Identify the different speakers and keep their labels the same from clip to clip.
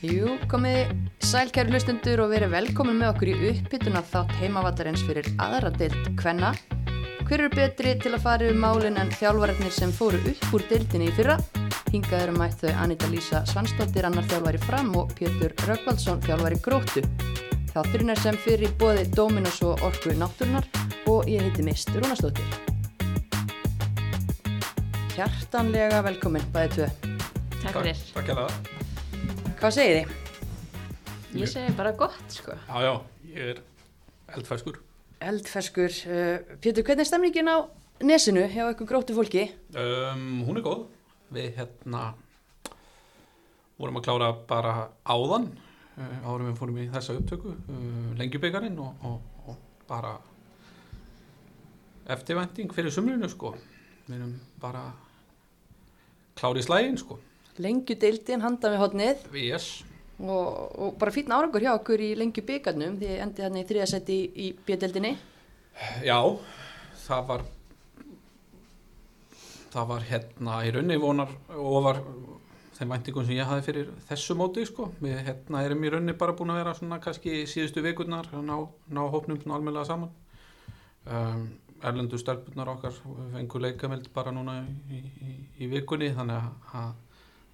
Speaker 1: Jú, komið sælkæri hlustundur og verið velkomin með okkur í uppbytuna þátt heimavallarins fyrir aðra deild Kvenna. Hver eru betri til að fara yfir málin en þjálfararnir sem fóru upp úr deildinni í fyrra? Hingað eru mætt þau Anita Lísa Svansdóttir, annar þjálfari fram og Pétur Röggvaldsson, þjálfari gróttu. Þátturinn er sem fyrir bóði Dominos og Orku Náttúrunar og ég heiti Mist Rúnastóttir. Hjartanlega velkomin, bæði tvö.
Speaker 2: Takk fyrir.
Speaker 3: Takk hérna.
Speaker 1: Hvað segir þið?
Speaker 2: Ég segi bara gott, sko.
Speaker 3: Já, já, ég er eldfæskur.
Speaker 1: Eldferskur. Uh, Pétur, hvernig er stemningin á nesinu hjá eitthvað gróttu fólki?
Speaker 3: Um, hún er góð. Við hérna vorum að klára bara áðan uh, árum við fórum í þessa upptöku uh, lengjubikarin og, og, og bara eftirvænting fyrir sumrinu sko. Við erum bara klári í slægin sko.
Speaker 1: Lengju deildin handan við hotnið
Speaker 3: Yes.
Speaker 1: og, og bara fýtna árangur hjá okkur í lengju byggarnum því endi hann í þriðasetti í, í bjödeldinni.
Speaker 3: Já, það var það var hérna í raunni vonar og var þeim væntingum sem ég hafi fyrir þessu móti sko. Við hérna erum í raunni bara búin að vera svona kannski síðustu vikurnar að ná, ná hópnum svona almennilega saman um, Erlendu stelpunar okkar fengur leikameld bara núna í, í, í vikunni þannig að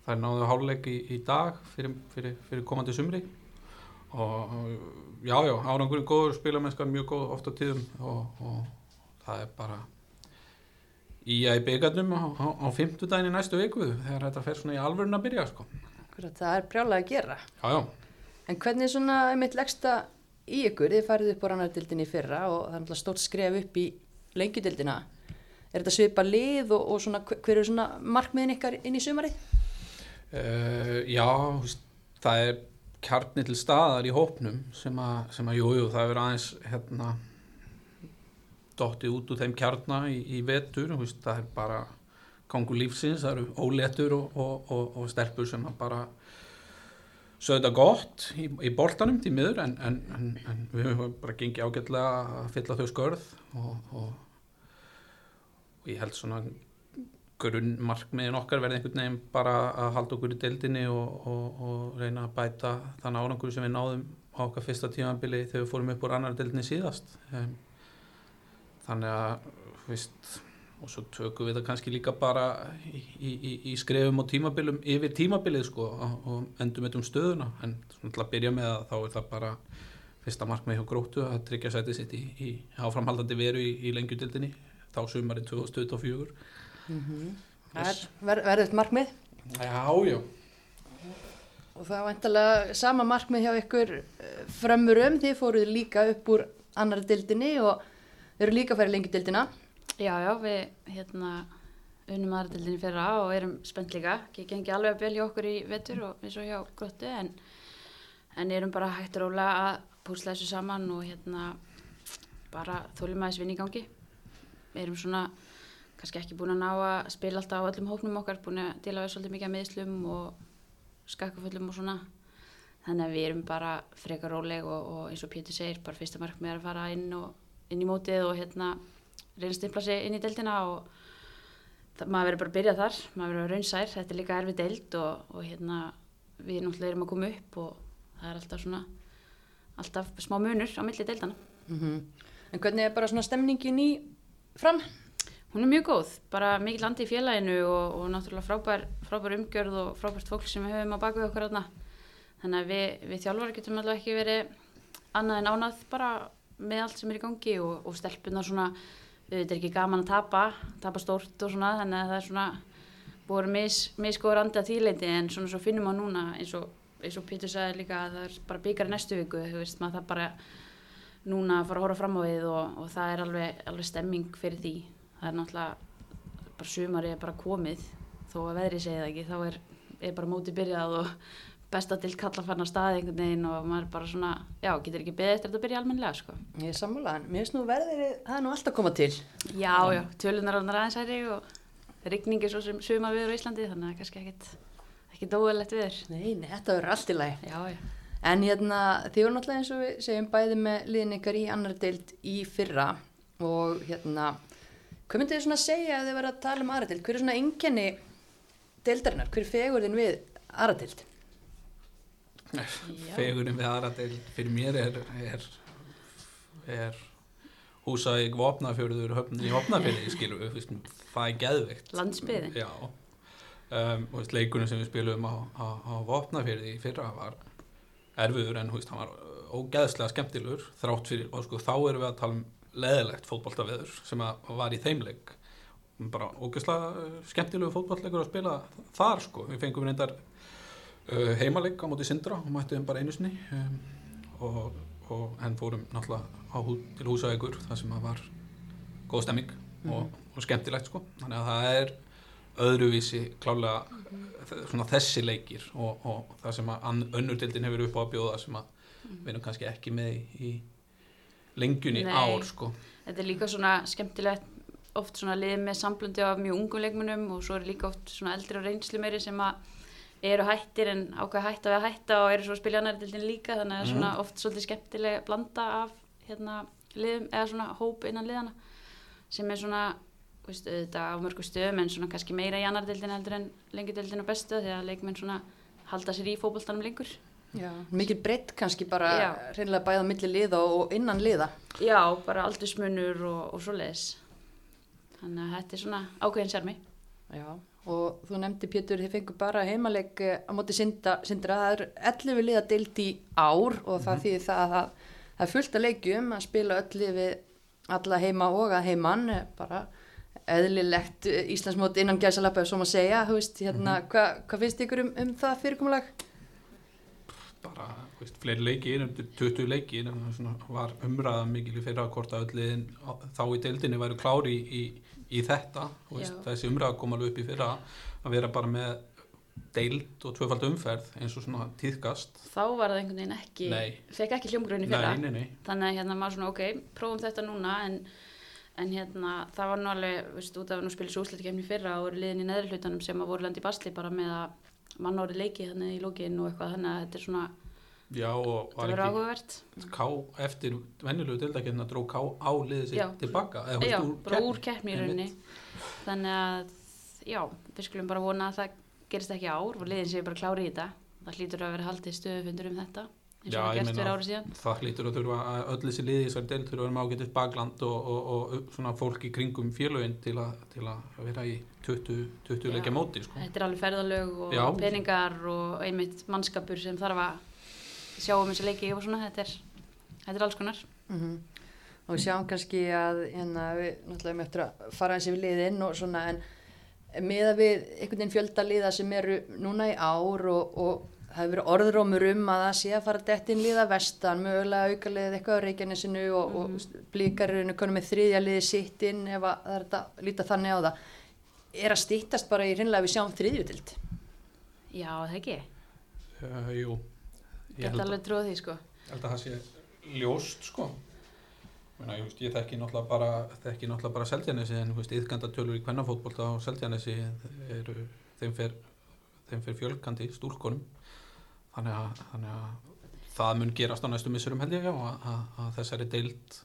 Speaker 3: þær náðu háluleik í, í dag fyrir, fyrir, fyrir komandi sumri og já, já, árangurinn góður, spilamennskan mjög góð oft á tíðum og, og það er bara í að í byggarnum á, á, á fimmtudaginn í næstu viku þegar þetta fer svona í alvörun að byrja sko.
Speaker 1: Akkurat, það er brjálega að gera.
Speaker 3: Já, já,
Speaker 1: En hvernig er svona einmitt leggsta í ykkur? Þið farið upp á rannardeildinni í fyrra og það er stórt skref upp í lengjudeildina. Er þetta svipa lið og, og svona, hver eru svona markmiðin ykkar inn í sumarið?
Speaker 3: Uh, já það er kjarni til staðar í hópnum sem að, sem að jú, jú, það er aðeins hérna dottið út úr þeim kjarna í, í vetur, veist, það er bara gangu lífsins, það eru óléttur og, og, og, og stelpur sem að bara sögða gott í, í boltanum til miður en, en, en, en við höfum bara gengið ágætlega að fylla þau skörð og ég held svona grunnmarkmiðin okkar verði einhvern veginn bara að halda okkur í deildinni og, og, og reyna að bæta þann árangur sem við náðum á okkar fyrsta tímabili þegar við fórum upp úr annar deildinni síðast. Þannig að þú veist, og svo tökum við það kannski líka bara í, í, í, skrefum og tímabilum yfir tímabilið sko og, endum þetta um stöðuna. En svona að byrja með það þá er það bara fyrsta markmið hjá gróttu að tryggja sætið sitt í, í áframhaldandi veru í, lengjudildinni þá sumarið 2024
Speaker 1: Það er ver, verðið markmið
Speaker 3: Já, já
Speaker 1: og það er vantalega sama markmið hjá ykkur eh, frömmurum. Þið fóruð líka upp úr annar deildinni og eru líka að færa lengjudeildina.
Speaker 2: Já, já, við hérna unnum aðradildinni fyrra og erum spennt líka. Ekki gengi alveg að belja okkur í vetur og eins og hjá gróttu en, en erum bara hægt rólega að púsla þessu saman og hérna bara þólum aðeins vinn í gangi. Við erum svona kannski ekki búin að ná að spila alltaf á öllum hóknum okkar, búin að dila við svolítið mikið að meðslum og skakkafullum og svona. Þannig að við erum bara frekar róleg og, og eins og Pétur segir, bara fyrsta markmið er að fara inn, og, inn í mótið og hérna reyna stimpla sig inn í deildina og það, maður verður bara að byrja þar, maður verður að raunsær, þetta er líka erfið deild og, og hérna við náttúrulega erum að koma upp og það er alltaf svona, alltaf smá munur á milli deildana.
Speaker 1: En hvernig er bara svona stemningin í fram?
Speaker 2: Hún er mjög góð, bara mikið landi í félaginu og, og náttúrulega frábær, frábær umgjörð og frábært fólk sem við höfum á baku okkur þarna. Þannig að við, við þjálfar getum alltaf ekki verið annað en ánað bara með allt sem er í gangi og, og stelpunar svona, þetta er ekki gaman að tapa, tapa stórt og svona, þannig að það er svona búið mis, misgóður andi að þýleiti en svona svo finnum við núna eins og, eins og Pítur sagði líka að það er bara byggar næstu viku, þú veist, maður það bara núna að fara að horfa fram á við og, og það er alveg, alveg stemming fyrir því það er náttúrulega bara sumari er bara komið þó að veðri segi það ekki þá er, er bara móti byrjað og besta til kalla fann að staði einhvern veginn og maður bara svona, já, getur ekki beðið eftir að byrja almennilega sko.
Speaker 1: Ég er sammálaðan. Mér finnst nú verðið, það er nú alltaf koma til.
Speaker 2: Já, já, tölunar ánur aðeins hæri og rigningi svo sem sumar viður á Íslandi þannig að kannski ekkit, ekkit óverlegt viður.
Speaker 1: Nei, nei, þetta verður allt í lagi.
Speaker 2: Já, já.
Speaker 1: En hérna, þið voru náttúrulega eins og við segjum bæði með liðin ykkar í annar deild í fyrra og hérna, hvað myndið þið svona segja að þið verða að tala um aðra deild? Hver er svona einkenni deildarinnar? Hver er fegurðin við aðra deild?
Speaker 3: fegurinn við aðra del fyrir mér er, er, er húsæk vopnafjörður höfn í vopnafjörði skilur við, það er geðveikt
Speaker 2: Landsbyggðin.
Speaker 3: já um, og leikunum sem við spilum á, á, á vopnafjörði í fyrra var erfiður en veist, hann var ógeðslega skemmtilegur þrátt fyrir, og sko þá erum við að tala um leðilegt fótballtaveður sem var í þeimleik bara ógeðslega uh, skemmtilegu fótballleikur að spila þar sko, við fengum reyndar uh, heimaleik á móti Sindra og mættum bara einu sinni um, og, og en fórum náttúrulega hú, til húsavíkur þar sem að var góð stemming og, og skemmtilegt sko. Þannig að það er öðruvísi klálega svona þessi leikir og, og það sem að ann- önnur dildin hefur upp á að bjóða sem að við erum kannski ekki með í, í lengjunni
Speaker 2: Nei.
Speaker 3: ár sko.
Speaker 2: Þetta er líka svona skemmtilegt oft svona lið með samblundi af mjög ungum leikmunum og svo er líka oft svona eldri og reynslu meiri sem að eru hættir en ákveð hætta við að hætta og eru svo að spila annar dildin líka þannig að er svona oft svolítið skemmtileg blanda af hérna liðum eða svona hóp innan liðana sem er svona veist, auðvitað á mörgum stöðum en svona kannski meira í annar dildin heldur en lengi dildin og bestu því að leikmenn svona halda sér í fótboltanum lengur
Speaker 1: Já, mikil breytt kannski bara
Speaker 2: Já.
Speaker 1: reynilega bæða á milli liða og innan liða.
Speaker 2: Já, bara aldursmunur og, og svoleiðis. Þannig að þetta er svona ákveðin sérmi
Speaker 1: Já, og þú nefndi Pétur, þið fengur bara heimaleik eh, á móti Sinda, Sindra, það er 11 liða deilt í ár og það þýðir það að það, það er fullt að leikjum að spila öll við alla heima og að heiman, eh, bara eðlilegt eh, Íslandsmót innan gæsalappa, svo maður segja, þú veist, hérna, hvað hva finnst ykkur um, um það fyrirkomulag?
Speaker 3: Bara veist, fleiri undir 20 leikir en það svona var umræða mikil í fyrra hvort að öll liðin á- þá í deildinni væru klári í, í, í þetta veist, þessi umræða kom alveg upp í fyrra að vera bara með deild og tvöfald umferð eins og svona tíðkast.
Speaker 2: Þá var það einhvern veginn ekki fekk ekki hljómgrunni fyrra.
Speaker 3: Nei, nei, nei,
Speaker 2: þannig að hérna maður svona ok, prófum þetta núna en, en hérna það var nú alveg, veist, út af að nú spilis úslitkefni fyrra og voru liðin í neðri hlutanum sem að voru landi basli bara með að mann árið leiki þannig í lókin og eitthvað þannig að þetta er svona,
Speaker 3: já og
Speaker 2: þetta verður áhugavert.
Speaker 3: Ká eftir venjulegu deildakefna dró Ká á liðið sér tilbaka eða,
Speaker 2: já, bara úr keppni í rauninni. Þannig að já, við skulum bara vona að það gerist ekki ár og liðin séu bara klári í þetta. Það hlýtur að vera haldið stöðufundur um þetta eins
Speaker 3: Já,
Speaker 2: og það
Speaker 3: meina-
Speaker 2: fyrir árið síðan
Speaker 3: það hlýtur að þurfa að öll þessi liði þessari deild þurfa að vera með ágætið bakland og, og, og svona fólk í kringum félögin til, til að vera í 20, 20
Speaker 2: Já.
Speaker 3: leikja móti sko.
Speaker 2: Þetta er alveg ferðalög og
Speaker 3: Já.
Speaker 2: peningar og einmitt mannskapur sem þarf að sjá um þessi leiki og svona, þetta er, þetta er alls konar.
Speaker 1: Mm Og við sjáum kannski að hérna, við náttúrulega eftir að fara eins yfir liðinn og svona en með að við einhvern veginn fjölda liða sem eru núna í ár og, og það hefur verið orðrómur um að það sé að fara dett inn liða vestan, mögulega auka liðið eitthvað á Reykjanesinu og,
Speaker 2: Mhm.
Speaker 1: og blíkar eru konum með þriðja liði sitt inn ef að það er þetta að líta þannig á það er að stýttast bara í hreinlega við sjáum þriðjutild
Speaker 2: Já, það ekki.
Speaker 3: uh, Jú, ég held,
Speaker 2: alveg tróð því, sko.
Speaker 3: held að það sé ljóst sko Meina, ég, ég þekki náttúrulega bara, þekki náttúrulega bara Seltjanesi en yðgandatölur í kvennafótbolta á Seltjanesi eru, þeim fer, þeim fer fjölgandi stúlkonum þannig að, þannig að það mun gerast á næstu missurum held ég já, að, að, að þessari deild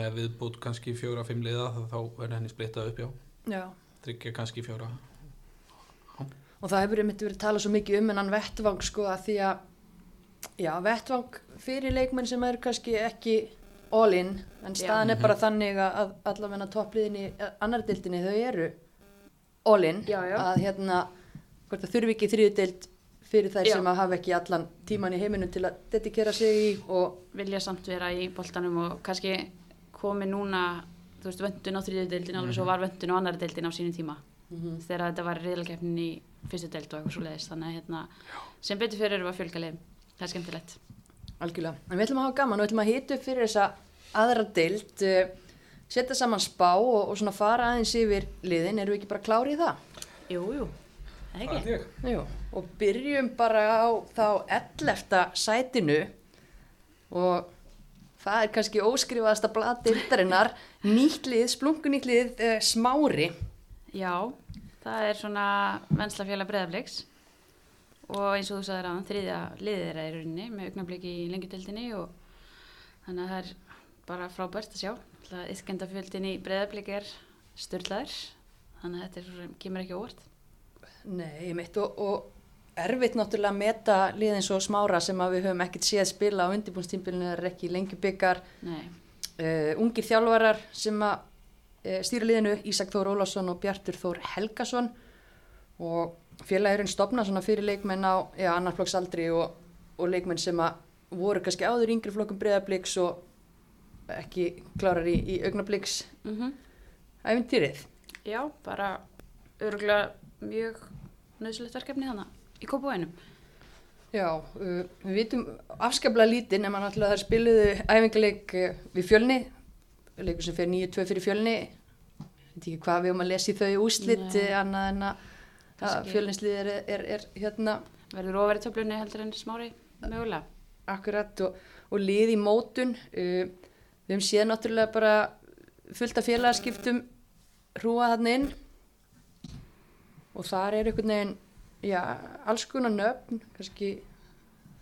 Speaker 3: með viðbútt kannski fjóra, fimm liða þá- þá verður henni splittað upp já,
Speaker 1: Já.
Speaker 3: tryggja kannski fjóra.
Speaker 1: Og það hefur einmitt verið talað svo mikið um hennan vettvang sko að því að já, vettvang fyrir leikmenn sem eru kannski ekki all in en staðan er bara þannig að, að allavega toppliðin í annar dildinni þau eru all in.
Speaker 2: Já, já.
Speaker 1: að hérna hvort það þurfi ekki þriðu dild fyrir þær
Speaker 2: Já.
Speaker 1: sem að hafa ekki allan tíman í heiminum til að dedikera sig í og
Speaker 2: Vilja samt vera í boltanum og kannski komi núna, þú veist, vöndun á þriðju deildin, alveg svo var vöndun á annar deildin á sínum tíma. Þegar þetta var reyðalkeppnin í fyrstu deild og eitthvað svo leiðist. Þannig að hérna, sem betur fyrir við að fjölga liðum. Það er skemmtilegt.
Speaker 1: algjörlega, en við ætlum að hafa gaman og við ætlum að hita upp fyrir þessa aðra dild uh, setja saman spá og, og svona fara aðeins yfir liðin, erum við ekki bara klári í það?
Speaker 2: Jú, jú.
Speaker 1: Jú, og byrjum bara á þá 11. sætinu og það er kannski óskrifaðasta blad dildarinnar, nýttlið, splunkunýttlið uh, smári.
Speaker 2: Já, það er svona venslafélag breðabliks og eins og þú sagðir aðan þriðja liðið þeirra í rauninni með augnabliki í lengjudeldinni og þannig að það er bara frábært að sjá. Ískendafjöldin í breðablik er störlaður þannig að þetta er, kemur ekki á óvart.
Speaker 1: Nei, mitt og, og erfitt náttúrulega að meta liðin svo smára sem að við höfum ekkert séð spila á undirbúnstímbilinu, er ekki
Speaker 2: Nei,
Speaker 1: uh, ungir þjálfarar sem að uh, stýra liðinu, Ísak Þór Ólafsson og Bjartur Þór Helgason. Og félagurinn stopna svona fyrir leikmenn á ja, annarflokksaldri og, og leikmenn sem að voru kannski áður yngri flokkum breyðabliks og ekki klárar í, í augnabliks
Speaker 2: mm
Speaker 1: æfintýrið.
Speaker 2: já, bara örgulega mjög nöðsulegt verkefni þannig í kópúinum.
Speaker 1: Já, uh, við vitum afskaplega lítið nema náttúrulega þær spiluðu æfingarleik uh, við fjölni, leikur sem fyrir 9-2 fyrir fjölni, veit ekki hvað við um að lesa í þau úslit
Speaker 2: Nei.
Speaker 1: uh, annað en að fjölnislið er, er, er hérna
Speaker 2: Verður ofar í töflunni heldur en smári mögulega.
Speaker 1: akkurat og, og lið í mótun. Uh, við höfum séð náttúrulega bara fullt af félagaskiptum hrúa þarna inn og þar er einhvern veginn, já, alls konar nöfn, kannski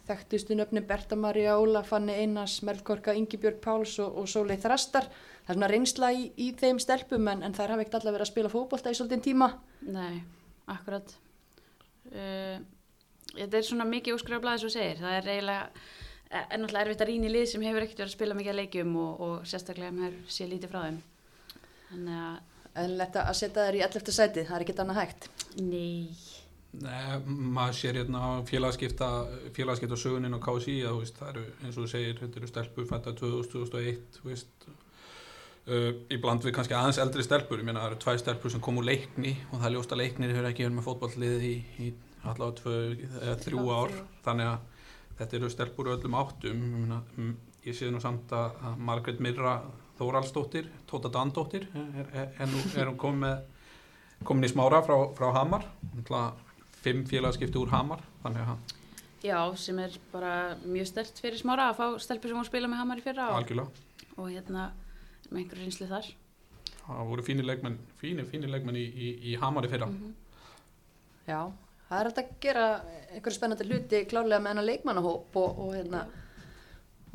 Speaker 1: þekktustu nöfni Berta Maria Óla, Fanni Einars, Merlkorka, Ingibjörg Páls og, og Sólei Þrastar. Það er svona reynsla í, í þeim stelpum en, en þær hafa ekkert allar verið að spila fótbolta í svolítinn tíma.
Speaker 2: Nei, akkurat. Uh, þetta er svona mikið úrskrifað blæði svo segir. Það er eiginlega, er náttúrulega erfitt að rýna í lið sem hefur ekkert verið að spila mikið að leikjum og, og sérstaklega maður sé lítið frá þeim. Þannig að,
Speaker 1: Eðlilegt að setja þær í 11. sæti, það er ekkert annað hægt.
Speaker 2: nei,
Speaker 3: Nei, maður sér hérna á félagskipta félagskipta sögunin á KSI að veist, það eru eins og þú segir, þetta eru stelpur fætta 2001 þú veist uh, í bland við kannski aðeins eldri stelpur ég meina það eru tvær stelpur sem kom úr leikni og það er ljóst að leiknir hefur ekki verið með fótballliðið í, í allavega tvö eða þrjú ár þannig að þetta eru stelpur öllum áttum ég, meina, mm, ég sé nú samt að, að Margrét Mirra Þóraldsdóttir Tóta Dandóttir er, er, er, nú, er hún komin með komin í smára frá, frá Hamar. Fimm félagskipti úr Hamar þannig að
Speaker 2: já, sem er bara mjög stert fyrir smára að fá stelpur sem voru að spila með Hamar í fyrra og,
Speaker 3: algjörlega.
Speaker 2: og hérna með einhverju reynslu þar.
Speaker 3: það voru fínir leikmenn fínir, fínir leikmenn í, í, í Hamar í fyrra.
Speaker 2: Mhm.
Speaker 1: Já, það er hægt að gera einhverju spennandi hluti klárlega með hennar leikmannahóp og, og hérna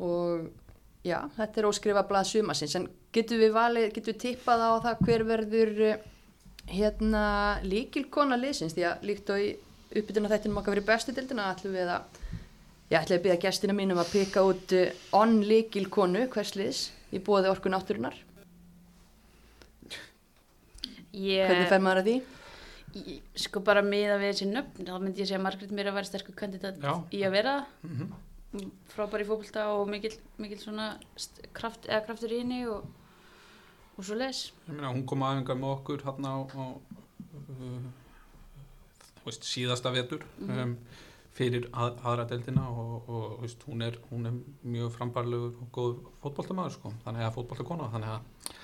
Speaker 1: og já, þetta er óskrifa blað sumasins en getur við valið, getur við tippað á það hver verður eh, hérna líkilkona liðsins því að líkt og í uppbytuna þættinum okkar fyrir bestu dildina ætlum við að ég ætlum að byggja gestina mínum að pika út eh, onn líkilkonu hvers liðs í bóði orku náttúrunar
Speaker 2: Ég,
Speaker 1: hvernig fer maður að því?
Speaker 2: ég, sko bara miða við þessi nöfn, þá myndi ég segja að Margrét mér að vera sterkur kandidat
Speaker 3: Já.
Speaker 2: í að vera það.
Speaker 3: mm
Speaker 2: frábær í fókbalta og mikil, mikil svona kraft, eða kraftur í henni og, og svo les
Speaker 3: ég meina hún kom aðeingar með okkur hérna á, á uh, veist, síðasta vetur um, fyrir að, aðra deildina og, og veist, hún, er, hún er mjög frambarlegur og góð fótboltamaður sko, þannig að fótboltakona þannig að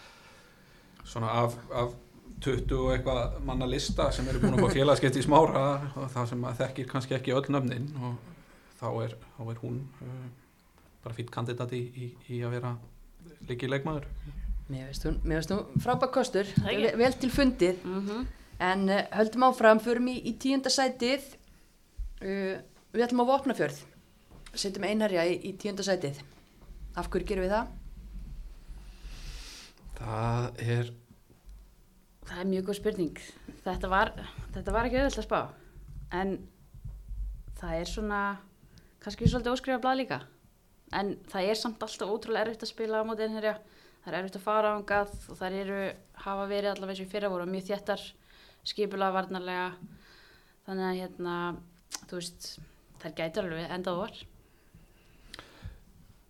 Speaker 3: svona af, af 20 og eitthvað manna lista sem eru búin að fá félagskeitt í smára og það sem að þekkir kannski ekki öll nöfnin og þá er, þá er hún uh, bara fýtt kandidat í, í, í að vera líki leikmaður
Speaker 1: Mér veist hún, mér veist hún frábær kostur, vel, vel til fundið
Speaker 2: mm -hmm.
Speaker 1: En uh, höldum áfram, förum í, í tíunda sætið. Uh, við ætlum á Vopnafjörð. Setjum einherja í, í tíunda sætið. Af hverju gerum við það?
Speaker 3: það er
Speaker 2: það er mjög góð spurning þetta var, þetta var ekki auðvitað að spá en það er svona kannski svolítið óskrifa blað líka. En það er samt alltaf ótrúlega erfitt að spila á móti einherja það er erfitt að fara ángað og það eru hafa verið og í fyrra voru mjög þéttar skipulega varnarlega. Þannig að hérna þú veist, þær gæti alveg endað var.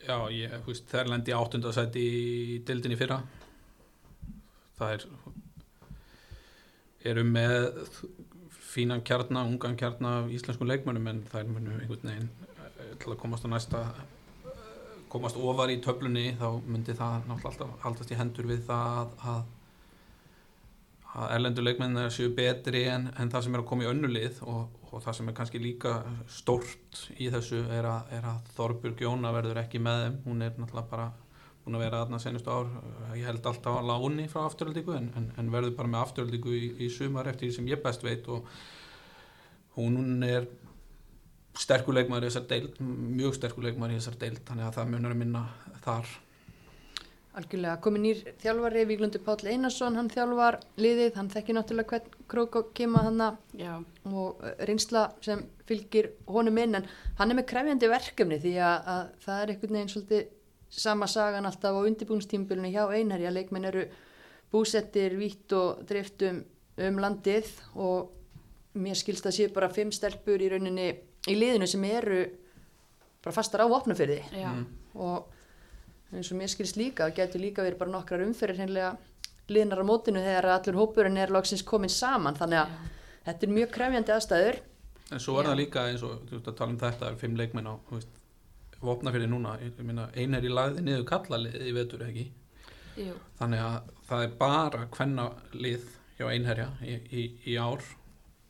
Speaker 3: Já, ég, þú veist, þær lendi áttundasæti í dildinni fyrra. Það er, eru með fínan kjarna, ungan kjarna af íslenskum leikmönnum en þær munu einhvern veginn til að komast á næsta, komast ofar í töflunni þá myndi það náttúrulega alltaf haldast í hendur við það að, að, að erlendur leikmenn séu betri en, en það sem er að koma í önnulið og, og það sem er kannski líka stórt í þessu er að, að Þorbjörg Jóna verður ekki með þeim. Hún er náttúrulega bara búin að vera aðna senustu ár, ég held alltaf á láni frá afturöldingu en, en, en verður bara með afturöldingu í, í sumar eftir því sem ég best veit og hún er sterkur leikmaður í þessar deild, mjög sterkur leikmaður í þessar deild, þannig að það munar að minna þar.
Speaker 1: Algjörlega, komið nýr þjálfari, Víglundur Páll Einarsson, hann þjálfar liðið, hann þekkir náttúrulega hvern krók og kema hann og eh, reynsla sem fylgir honum inn en hann er með krefjandi verkefni því að, að það er einhvern veginn svolítið sama sagan alltaf á undirbúinstímbilinu hjá Einherja, leikmenn eru búsettir, vítt og driftum um landið og mér skilst að séu bara fimm stelpur í rauninni í liðinu sem eru bara fastar á opnafyrði
Speaker 2: já,
Speaker 1: og eins og mér skilst líka, það getur líka verið bara nokkrar umferðir hreinlega liðnar á mótinu þegar allur hópurinn er loksins komin saman. Þannig að þetta er mjög krefjandi aðstæður.
Speaker 3: En svo er
Speaker 2: Já.
Speaker 3: það líka eins og þú veist að tala um þetta, það eru fimm leikmenn á, vopnafyrir núna, ég ég meina, ein er í lagði niður kallalið í vetur ekki,
Speaker 2: jú,
Speaker 3: þannig að það er bara hvenna lið hjá einherja í, í, í ár,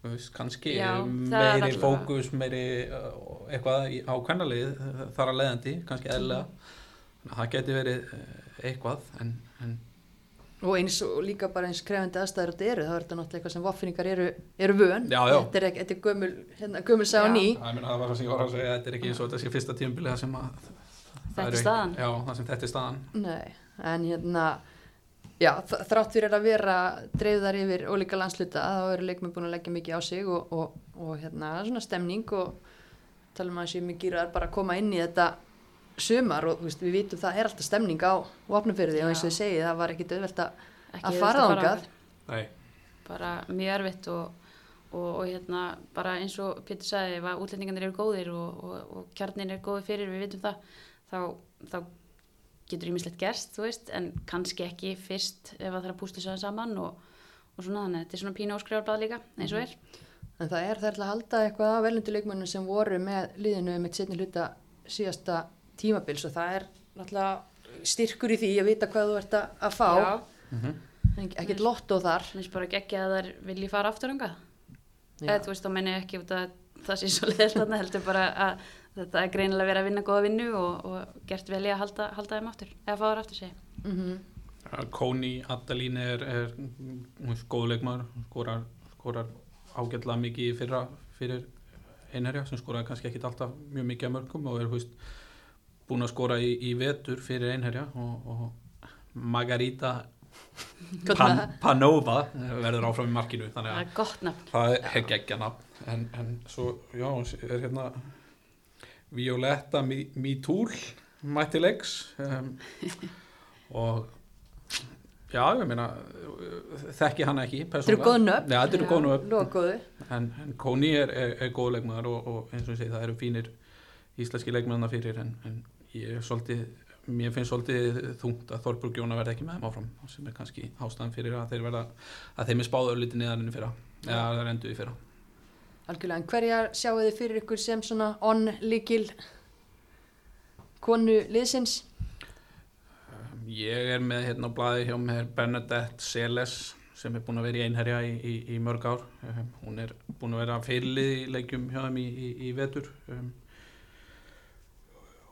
Speaker 3: veist, kannski
Speaker 2: Já, það
Speaker 3: meiri fókus, meiri uh, eitthvað á hvennalið þar að leiðandi, kannski þannig að það geti verið uh, eitthvað, en, en
Speaker 1: og eins og líka bara eins krefjandi aðstæður þetta eru, þá er þetta náttúrulega eitthvað sem vopfinningar eru, eru vön,
Speaker 3: Já, já.
Speaker 1: þetta er, ekki- þetta er gömul, hérna, gömul sá
Speaker 2: Já.
Speaker 1: ný
Speaker 3: það, meina, það var það sem ég var að segja, þetta er ekki eins og þetta sé fyrsta tímabilið það sem að það
Speaker 2: Þetta er
Speaker 3: ekki-
Speaker 2: staðan.
Speaker 3: Já, það sem þetta er staðan.
Speaker 1: Nei, en hérna já, þrátt fyrir að vera dreifðar yfir ólíka landsluta þá eru leikmenn búin að leggja mikið á sig og, og, og hérna, svona stemning og tala um að sé mikið er bara að koma inn í þetta sumar og þú veist, við vitum það er alltaf stemning á opnumfyrði og eins og þið segið það var ekkit auðvelt að, að fara
Speaker 3: Nei,
Speaker 2: bara mjög erfitt og, og, og hérna bara eins og Pétur sagði að útlendingarnir eru góðir og, og, og kjarnin er góður fyrir, við vitum það þá, þá getur ímislegt gerst, þú veist, en kannski ekki fyrst ef að það er að pústa sér saman og, og svona þannig, þetta er svona pínu áskrifarblæð líka eins og er,
Speaker 1: en það er það er að halda eitthvað af velundu leikmennum sem voru með liðinu með setni hluta síðasta tímabils og það er náttúrulega styrkur í því að vita hvað þú ert að, að fá.
Speaker 2: Já,
Speaker 1: En ekkert lotto þar.
Speaker 2: Mér finnst bara geggja að þær vilji fara aftur anga
Speaker 1: Já.
Speaker 2: eða þú veist, þá menn ég ekki út að það sé svo leiðilt þarna, heldur bara að þetta er greinilega verið að vinna góða vinnu og, og gert vel í að halda, halda þeim aftur eða fá þær aftur sig
Speaker 1: mm
Speaker 3: Kóni Addalín er, er hún er góð leikmaður, skorar, skorar ágætlega mikið í fyrra fyrir einherja sem skoraði kannski ekkit alltaf mjög mikið að mörgum og er húst, búin að skora í, í vetur fyrir einherja og, og Margarita Pan, Panova verður áfram í markinu þannig
Speaker 2: það
Speaker 3: að
Speaker 2: er
Speaker 3: það er geggja nafn. En, en svo, já, er hérna Violetta Mitúl mætti leiks um, og já, ég meina þekki hann ekki. Já, þetta eru
Speaker 2: Já.
Speaker 3: góð nöfn
Speaker 1: Lóa góðu
Speaker 3: en, en Kóni er, er, er góð leikmaður og, og eins og ég segi það eru fínir íslenski leikmaðurna fyrir en, en ég svolítið mér finnst svolítið þungt að Þorbrug Jóna verði ekki með þeim áfram sem er kannski ástæðan fyrir að þeir verða að þeim er spáð örlítið neðan enn fyrra eða það er endur í fyrra
Speaker 1: Algjörlega, en hverja sjáu þið fyrir ykkur sem svona on-líkil konu liðsins?
Speaker 3: Ég er með hérna á blaði hjá mér Bernadette Seles sem er búin að vera í einherja í, í, í mörg ár. Um, hún er búin að vera fyrirlið í leikjum hjá þeim í, í, vetur. Um,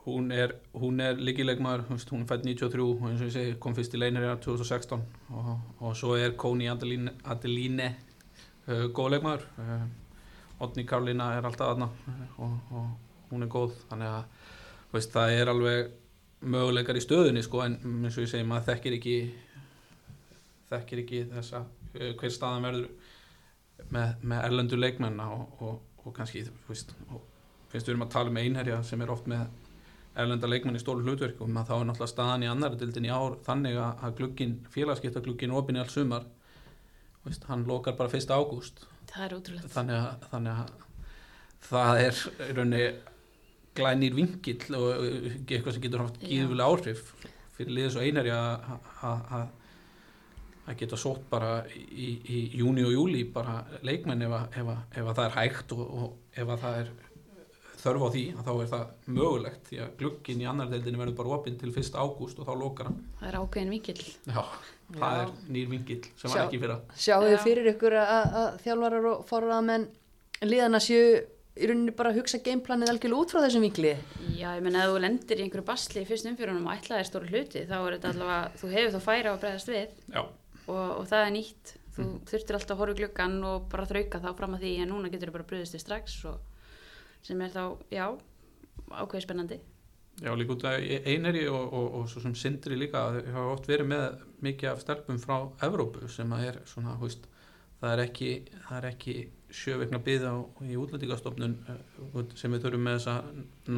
Speaker 3: hún er, er líkilegmaður, hún er fætt 93 og eins og ég segi kom fyrst í einherja 2016 og, og svo er Kóni Adeline, Adeline uh, góð leikmaður. Uh, Otni Karlina er alltaf aðna og, og hún er góð þannig að veist, það er alveg möguleikar í stöðunni sko en eins og ég segi maður þekkir ekki þekkir ekki þessa uh, hver staðan verður með, með erlendur leikmenna og, og, og kannski veist, og finnst við erum að tala um einherja sem er oft með erlenda leikmenn í stóru hlutverkum að þá er náttúrulega staðan í annari dildin í ár þannig að, félagskipta glugginn opinn í alls sumar veist, hann lokar bara 1. ágúst
Speaker 2: það er ótrúlegt.
Speaker 3: Þannig að, þannig að það er í rauninni glænir vingill og eitthvað sem getur haft gíðulega áhrif fyrir liðis og einherja að að geta sótt bara í, í júni og júli bara leikmenn ef, að, ef, að, ef að það er hægt og, og ef að það er þörf á því að þá er það mögulegt því að glugginn í annar deildinni verður bara opinn til 1. ágúst og þá lokar hann.
Speaker 2: Það er ákveðin vingill
Speaker 3: Já, það er nýr vingill sem var ekki fyrir
Speaker 1: Sjáu þið fyrir ykkur að, að þjálfarar og forraðamenn liðana séu í rauninni bara að hugsa gameplanið algjörlega út frá þessum vinkli?
Speaker 2: Já, ég menna að þú lendir í einhverju basli í fyrst umfjörunum og ætlaðir stóru hluti þá er þetta allavega, þú hefur þá færa að bregðast við.
Speaker 3: Já,
Speaker 2: og, og það er nýtt. Þú þurftir alltaf að horfa í gluggan og bara þrauka þá fram að því en núna getur þú bara bröðist þig strax og sem er þá, já ákveði spennandi
Speaker 3: Já, líka út af einherji og, og, og svo sem sindri líka, það hafa oft verið með mikið af stelpum frá Evrópu sem að er svona, hú veist, það er ekki, ekki sjöveikna byggð á í útlendingastofnun eh, sem við þurfum með þessa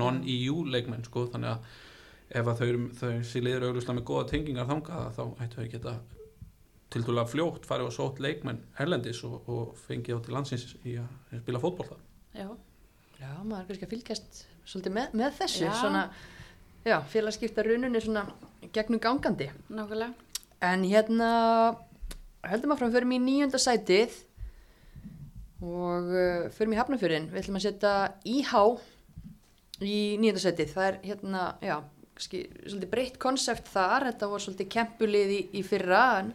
Speaker 3: non-EU leikmenn, sko, þannig að ef að þau, þau sér liður auðvitað með góða tengingar þangað, þá ættu þau geta til dæla fljótt farið og sótt leikmenn herlendis og, og fengið á til landsins í að spila fótboll það.
Speaker 2: Já,
Speaker 1: Já, maður er kannski að fylgjast svolítið með, með þessu,
Speaker 2: Já.
Speaker 1: svona, já, félagskipta rununni svona gegnum gangandi.
Speaker 2: nákvæmlega.
Speaker 1: En hérna, heldum að fram, förum í nýjönda sætið og uh, förum í hafnafjörðin. Við ætlum að setja IH í nýjönda sætið. Það er hérna, já, svolítið breytt konsept þar. Þetta var svolítið kempulið í, í fyrra en,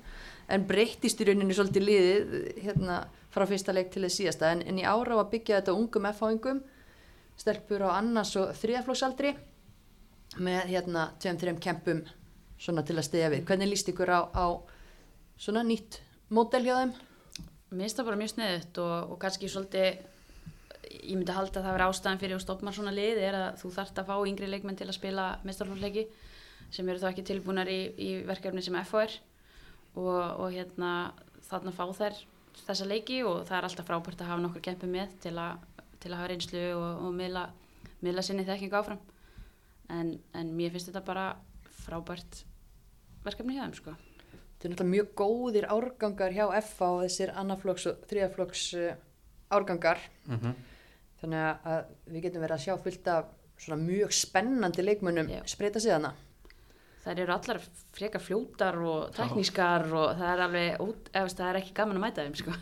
Speaker 1: en breyttist í rauninni svolítið liðið hérna frá fyrsta leik til þess síðasta. En, en í ára á að byggja þetta ungum F-háingum, stelpur á annars og þriðaflóksaldri með hérna tveim, þreim kempum svona til að stiðja við. Hvernig líst ykkur á, á svona nýtt mótel hjá þeim?
Speaker 2: Mér finnst það bara mjög sniðut og, og kannski svolítið, ég myndi halda að það vera ástæðan fyrir að stoppa svona lið er að þú þarft að fá yngri leikmenn til að spila mestarflóðleiki sem eru þá ekki tilbúnar í, í verkefni sem FOR og, og hérna þarna fá þær þessa leiki og það er alltaf frábært að hafa nokkur kempi með til, a, til að hafa reynslu og, og miðla, miðla sinni þekking áfram en, en mér finnst þetta bara frábært verkefni hjá þeim sko.
Speaker 1: Þetta er náttúrulega mjög góðir árgangar hjá FA og þessir annaflokks og þriðaflokks uh, árgangar.
Speaker 3: Mm -hmm.
Speaker 1: Þannig að- við getum verið að sjá fullt af svona mjög spennandi leikmönnum spreita sig hana.
Speaker 2: Þær eru allar frekar fljótar og teknískar og það er alveg, út, eða, það er ekki gaman að mæta þeim sko.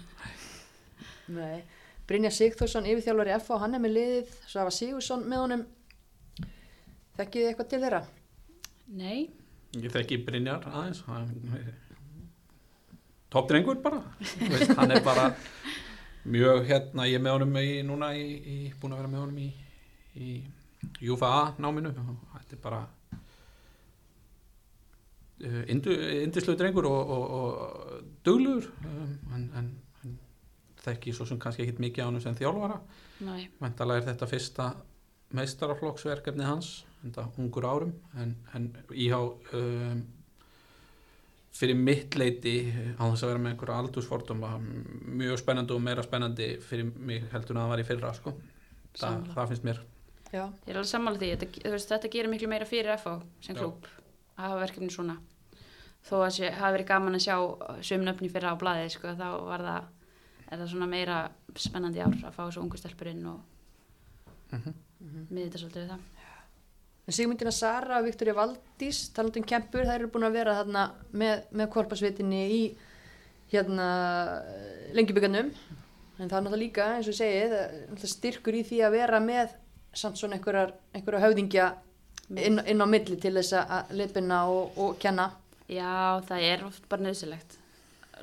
Speaker 1: Nei. Brynja Sigþórsson, yfirþjálfari FA, hann er með liðið, svo hafa Sigursson með honum. Þekkið þið eitthvað til þeirra?
Speaker 2: Nei,
Speaker 3: Ég þekki Brynjar aðeins toppdrengur bara veist, hann er bara mjög hérna, ég er með honum í, núna í, í, búin að vera með honum í, í UFA náminu þetta er bara uh, indu, indislu drengur og, og, og duglugur um, en, en þekki svo sem kannski ekkit mikið á honum sem þjálfara
Speaker 2: nei,
Speaker 3: Væntalega er þetta fyrsta meistaraflokksverkefni hans, þetta ungur árum, en, en íhá um, fyrir mitt leiti, á þess að vera með einhverja aldursforduma, mjög spennandi og meira spennandi fyrir mig heldur en að það var í fyrra, sko. Þa, það finnst mér.
Speaker 1: Já.
Speaker 2: ég er alveg sammála því þetta, þetta gerir miklu meira fyrir FH sem
Speaker 3: Já.
Speaker 2: klúb að hafa verkefni svona þó að sé, hafa verið gaman að sjá sömnöfni fyrir á blaði sko, þá var það, er það svona meira spennandi ár að fá þessu ungu stelpur inn og
Speaker 3: Mm
Speaker 2: miði þetta svolítið við það
Speaker 1: En Sigmundina Sara og Viktoria Valdís, talandi um kempur, þær eru búin að vera þarna með, með korpasvitinni í hérna lengjubíkanum. En það er náttúrulega líka, eins og ég segi, það náttúrulega styrkur í því að vera með samt svona einhverjar, einhverjar höfðingja inn, inn á milli til þess að leipina og, og kenna.
Speaker 2: Já, það er oft bara nöðsilegt.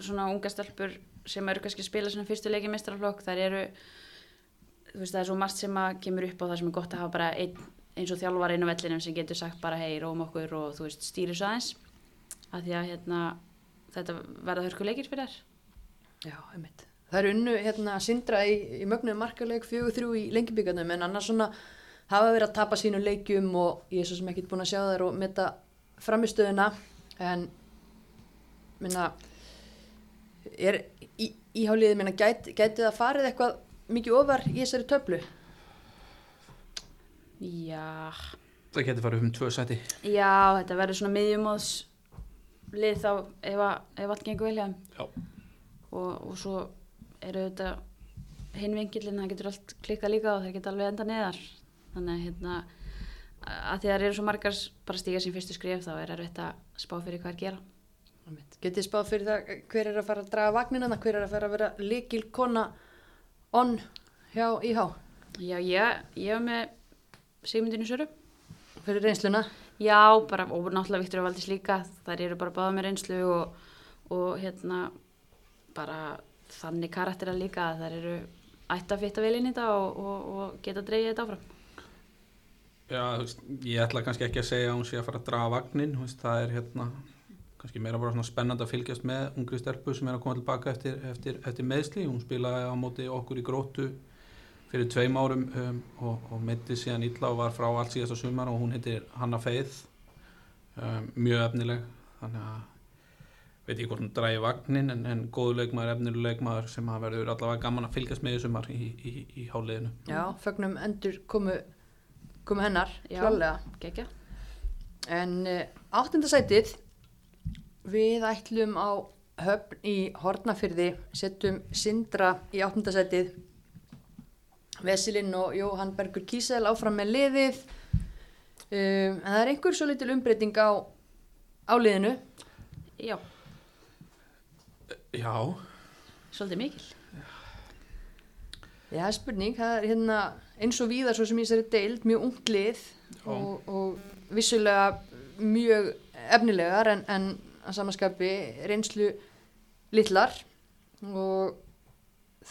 Speaker 2: Svona unga stelpur sem eru kannski að spila svona fyrstu leiki mestrarflokk, þar eru, þú veist, það er svo margt sem að kemur upp á það sem er gott að hafa bara einn, eins og þjálfar inn á vellinum sem getur sagt bara hei, róum okkur og þú veist, stýri svo aðeins. Af því að hérna, þetta verða hörkuleikir fyrir þær.
Speaker 1: Já, einmitt. Það eru unnu hérna sindra í, í mögnuðu markaleik fjögur þrjú í lengjubíkanum en annars svona hafa verið að tapa sínu leikjum og ég er svo sem ekkert búin að sjá þær og metta framistöðuna en minna er í, íháliðið minna gæti, gæti það farið eitthvað mikið ofar í þessari töflu
Speaker 2: Já,
Speaker 3: Það getur farið um tvö seti.
Speaker 2: já, þetta verður svona miðjumóðs lið þá ef, að, ef allt gengur vel hjá þeim.
Speaker 3: Já.
Speaker 2: og, og svo eru þetta hinn vingillin, það getur allt klikkað líka og það geta alveg enda neðar þannig að hérna að því að það eru svo margar bara stíga sín fyrstu skrif þá er að spá fyrir hvað er gera.
Speaker 1: Getið spáð fyrir það hver er að fara að draga vagnina hver er að fara að vera likil kona on hjá IH
Speaker 2: Já, ég, ég var með Sigmundinu Söru.
Speaker 1: Fyrir reynsluna?
Speaker 2: Já, bara, og náttúrulega Viktor Valdís líka. Þær eru bara báða með reynslu og, og hérna bara þannig karaktera líka að þær eru ætti að fitta vel inn í þetta og, og, og geta dreigið þetta áfram.
Speaker 3: Já, þú veist, ég ætla kannski ekki að segja að hún sé að fara að draga vagnin, þú veist, það er hérna kannski meira bara svona spennandi að fylgjast með ungri stelpu sem er að koma tilbaka eftir, eftir, eftir meðsli, hún spilaði á móti okkur í grótu fyrir tveim árum um, og, og mitti síðan illa og var frá allt síðasta sumar og hún heitir Hanna Feið um, mjög efnileg þannig að veit ég hvort hún dræði vagnin en, en góðu leikmaður, efnileg leikmaður sem að verður allavega gaman að fylgjast með í sumar í, í, í háliðinu
Speaker 1: Já, fögnum endur komu, komu hennar, klálega.
Speaker 2: Gekja.
Speaker 1: En uh, áttundasætið, við ætlum á höfn í Hortnafyrði, setjum Sindra í áttundasætið, Vesilinn og Jóhann Bergur Kísel áfram með liðið, um, en það er einhver svo litil umbreyting á, á liðinu.
Speaker 2: Já,
Speaker 3: Já,
Speaker 2: svolítið mikil.
Speaker 1: Já, það er spurning, það er hérna eins og víðar svo sem ég sér deild, mjög ungt lið
Speaker 3: Já.
Speaker 1: og, og vissulega mjög efnilegar en, en að samanskapi reynslu litlar og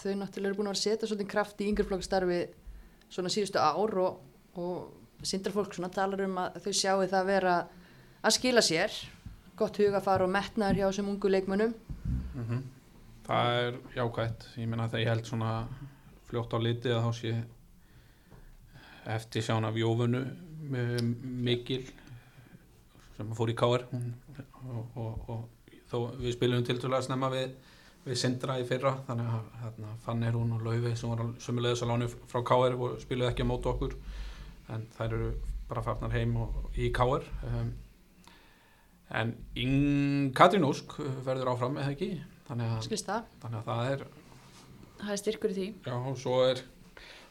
Speaker 1: þau náttúrulega eru búin að vera að setja svolítið kraft í yngreflokkastarfi svona síðustu ár og, og sindrafólk svona talar um að þau sjáu það vera að skila sér. Gott hugafar og metnaður hjá þessum ungu leikmönnum.
Speaker 3: Mm það er jákvætt. Ég meina þegar ég held svona fljótt á liti að þá sé eftir sján af Jófunu m- mikil sem fór í káar og, og, og þó við spilum til að snemma við, við Sindra í fyrra þannig að hérna, Fanny hún og Laufi sem var sömulegðis að lánu frá káar og spiluðu ekki á móti okkur en þær eru bara farnar heim og, í káar um, en Ing Katrín Ósk verður áfram eða ekki? Þannig að, þannig að það er
Speaker 2: Það er styrkur í því.
Speaker 3: já og svo er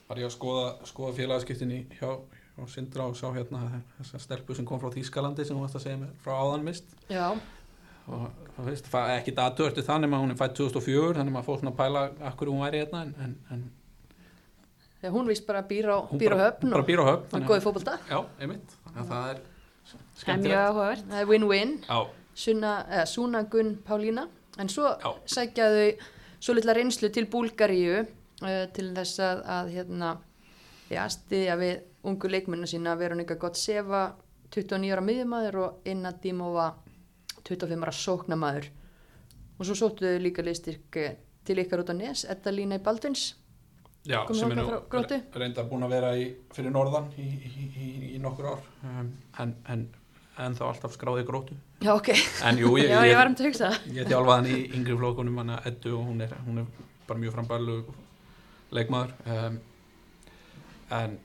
Speaker 3: var ég að skoða, skoða félagaskiptin í hjá, hjá Sindra og sá hérna þessa stelpu sem kom frá Þýskalandi sem hún varst að segja mér frá áðan mist.
Speaker 1: Já,
Speaker 3: og það veist, ekki datur þannig að hún er fætt 2004 þannig að maður fór svona að pæla akkur hún væri hérna en, en, en
Speaker 1: þegar hún vist bara býr á, býr á
Speaker 3: bara,
Speaker 1: höfn
Speaker 3: bara
Speaker 1: og
Speaker 3: býr á höfn þannig
Speaker 1: góði fótbolta.
Speaker 3: Já, einmitt. Það er
Speaker 2: er
Speaker 3: skemmtilegt.
Speaker 2: áhugavert.
Speaker 1: það er win-win.
Speaker 3: Já,
Speaker 1: Súna Gunn Pálína. En svo
Speaker 3: Já.
Speaker 1: sækja þau svo litla reynslu til Búlgaríu uh, til þess að, að hérna, já, stiðja við ungu leikmunna sína Veronika Gottseva 29 ára miðjumæður og Inna Dímova 25 ára sóknamaður og svo sóttu þau líka liðstyrk eh, til ykkar út á Nes, Edda Lína í Baldvins.
Speaker 3: Já
Speaker 1: Komið
Speaker 3: sem er nú reynda búin að vera í, fyrir norðan í, í, í, í nokkur ár. Um, en, en, en þá alltaf skráði grótu
Speaker 1: Já, ok,
Speaker 3: en jú, ég,
Speaker 2: Já, ég var um til að hugsa.
Speaker 3: Ég þjálfaði hann í yngri flokkunum hann að Eddu og hún er, hún er bara mjög frambælu leikmaður. Um, en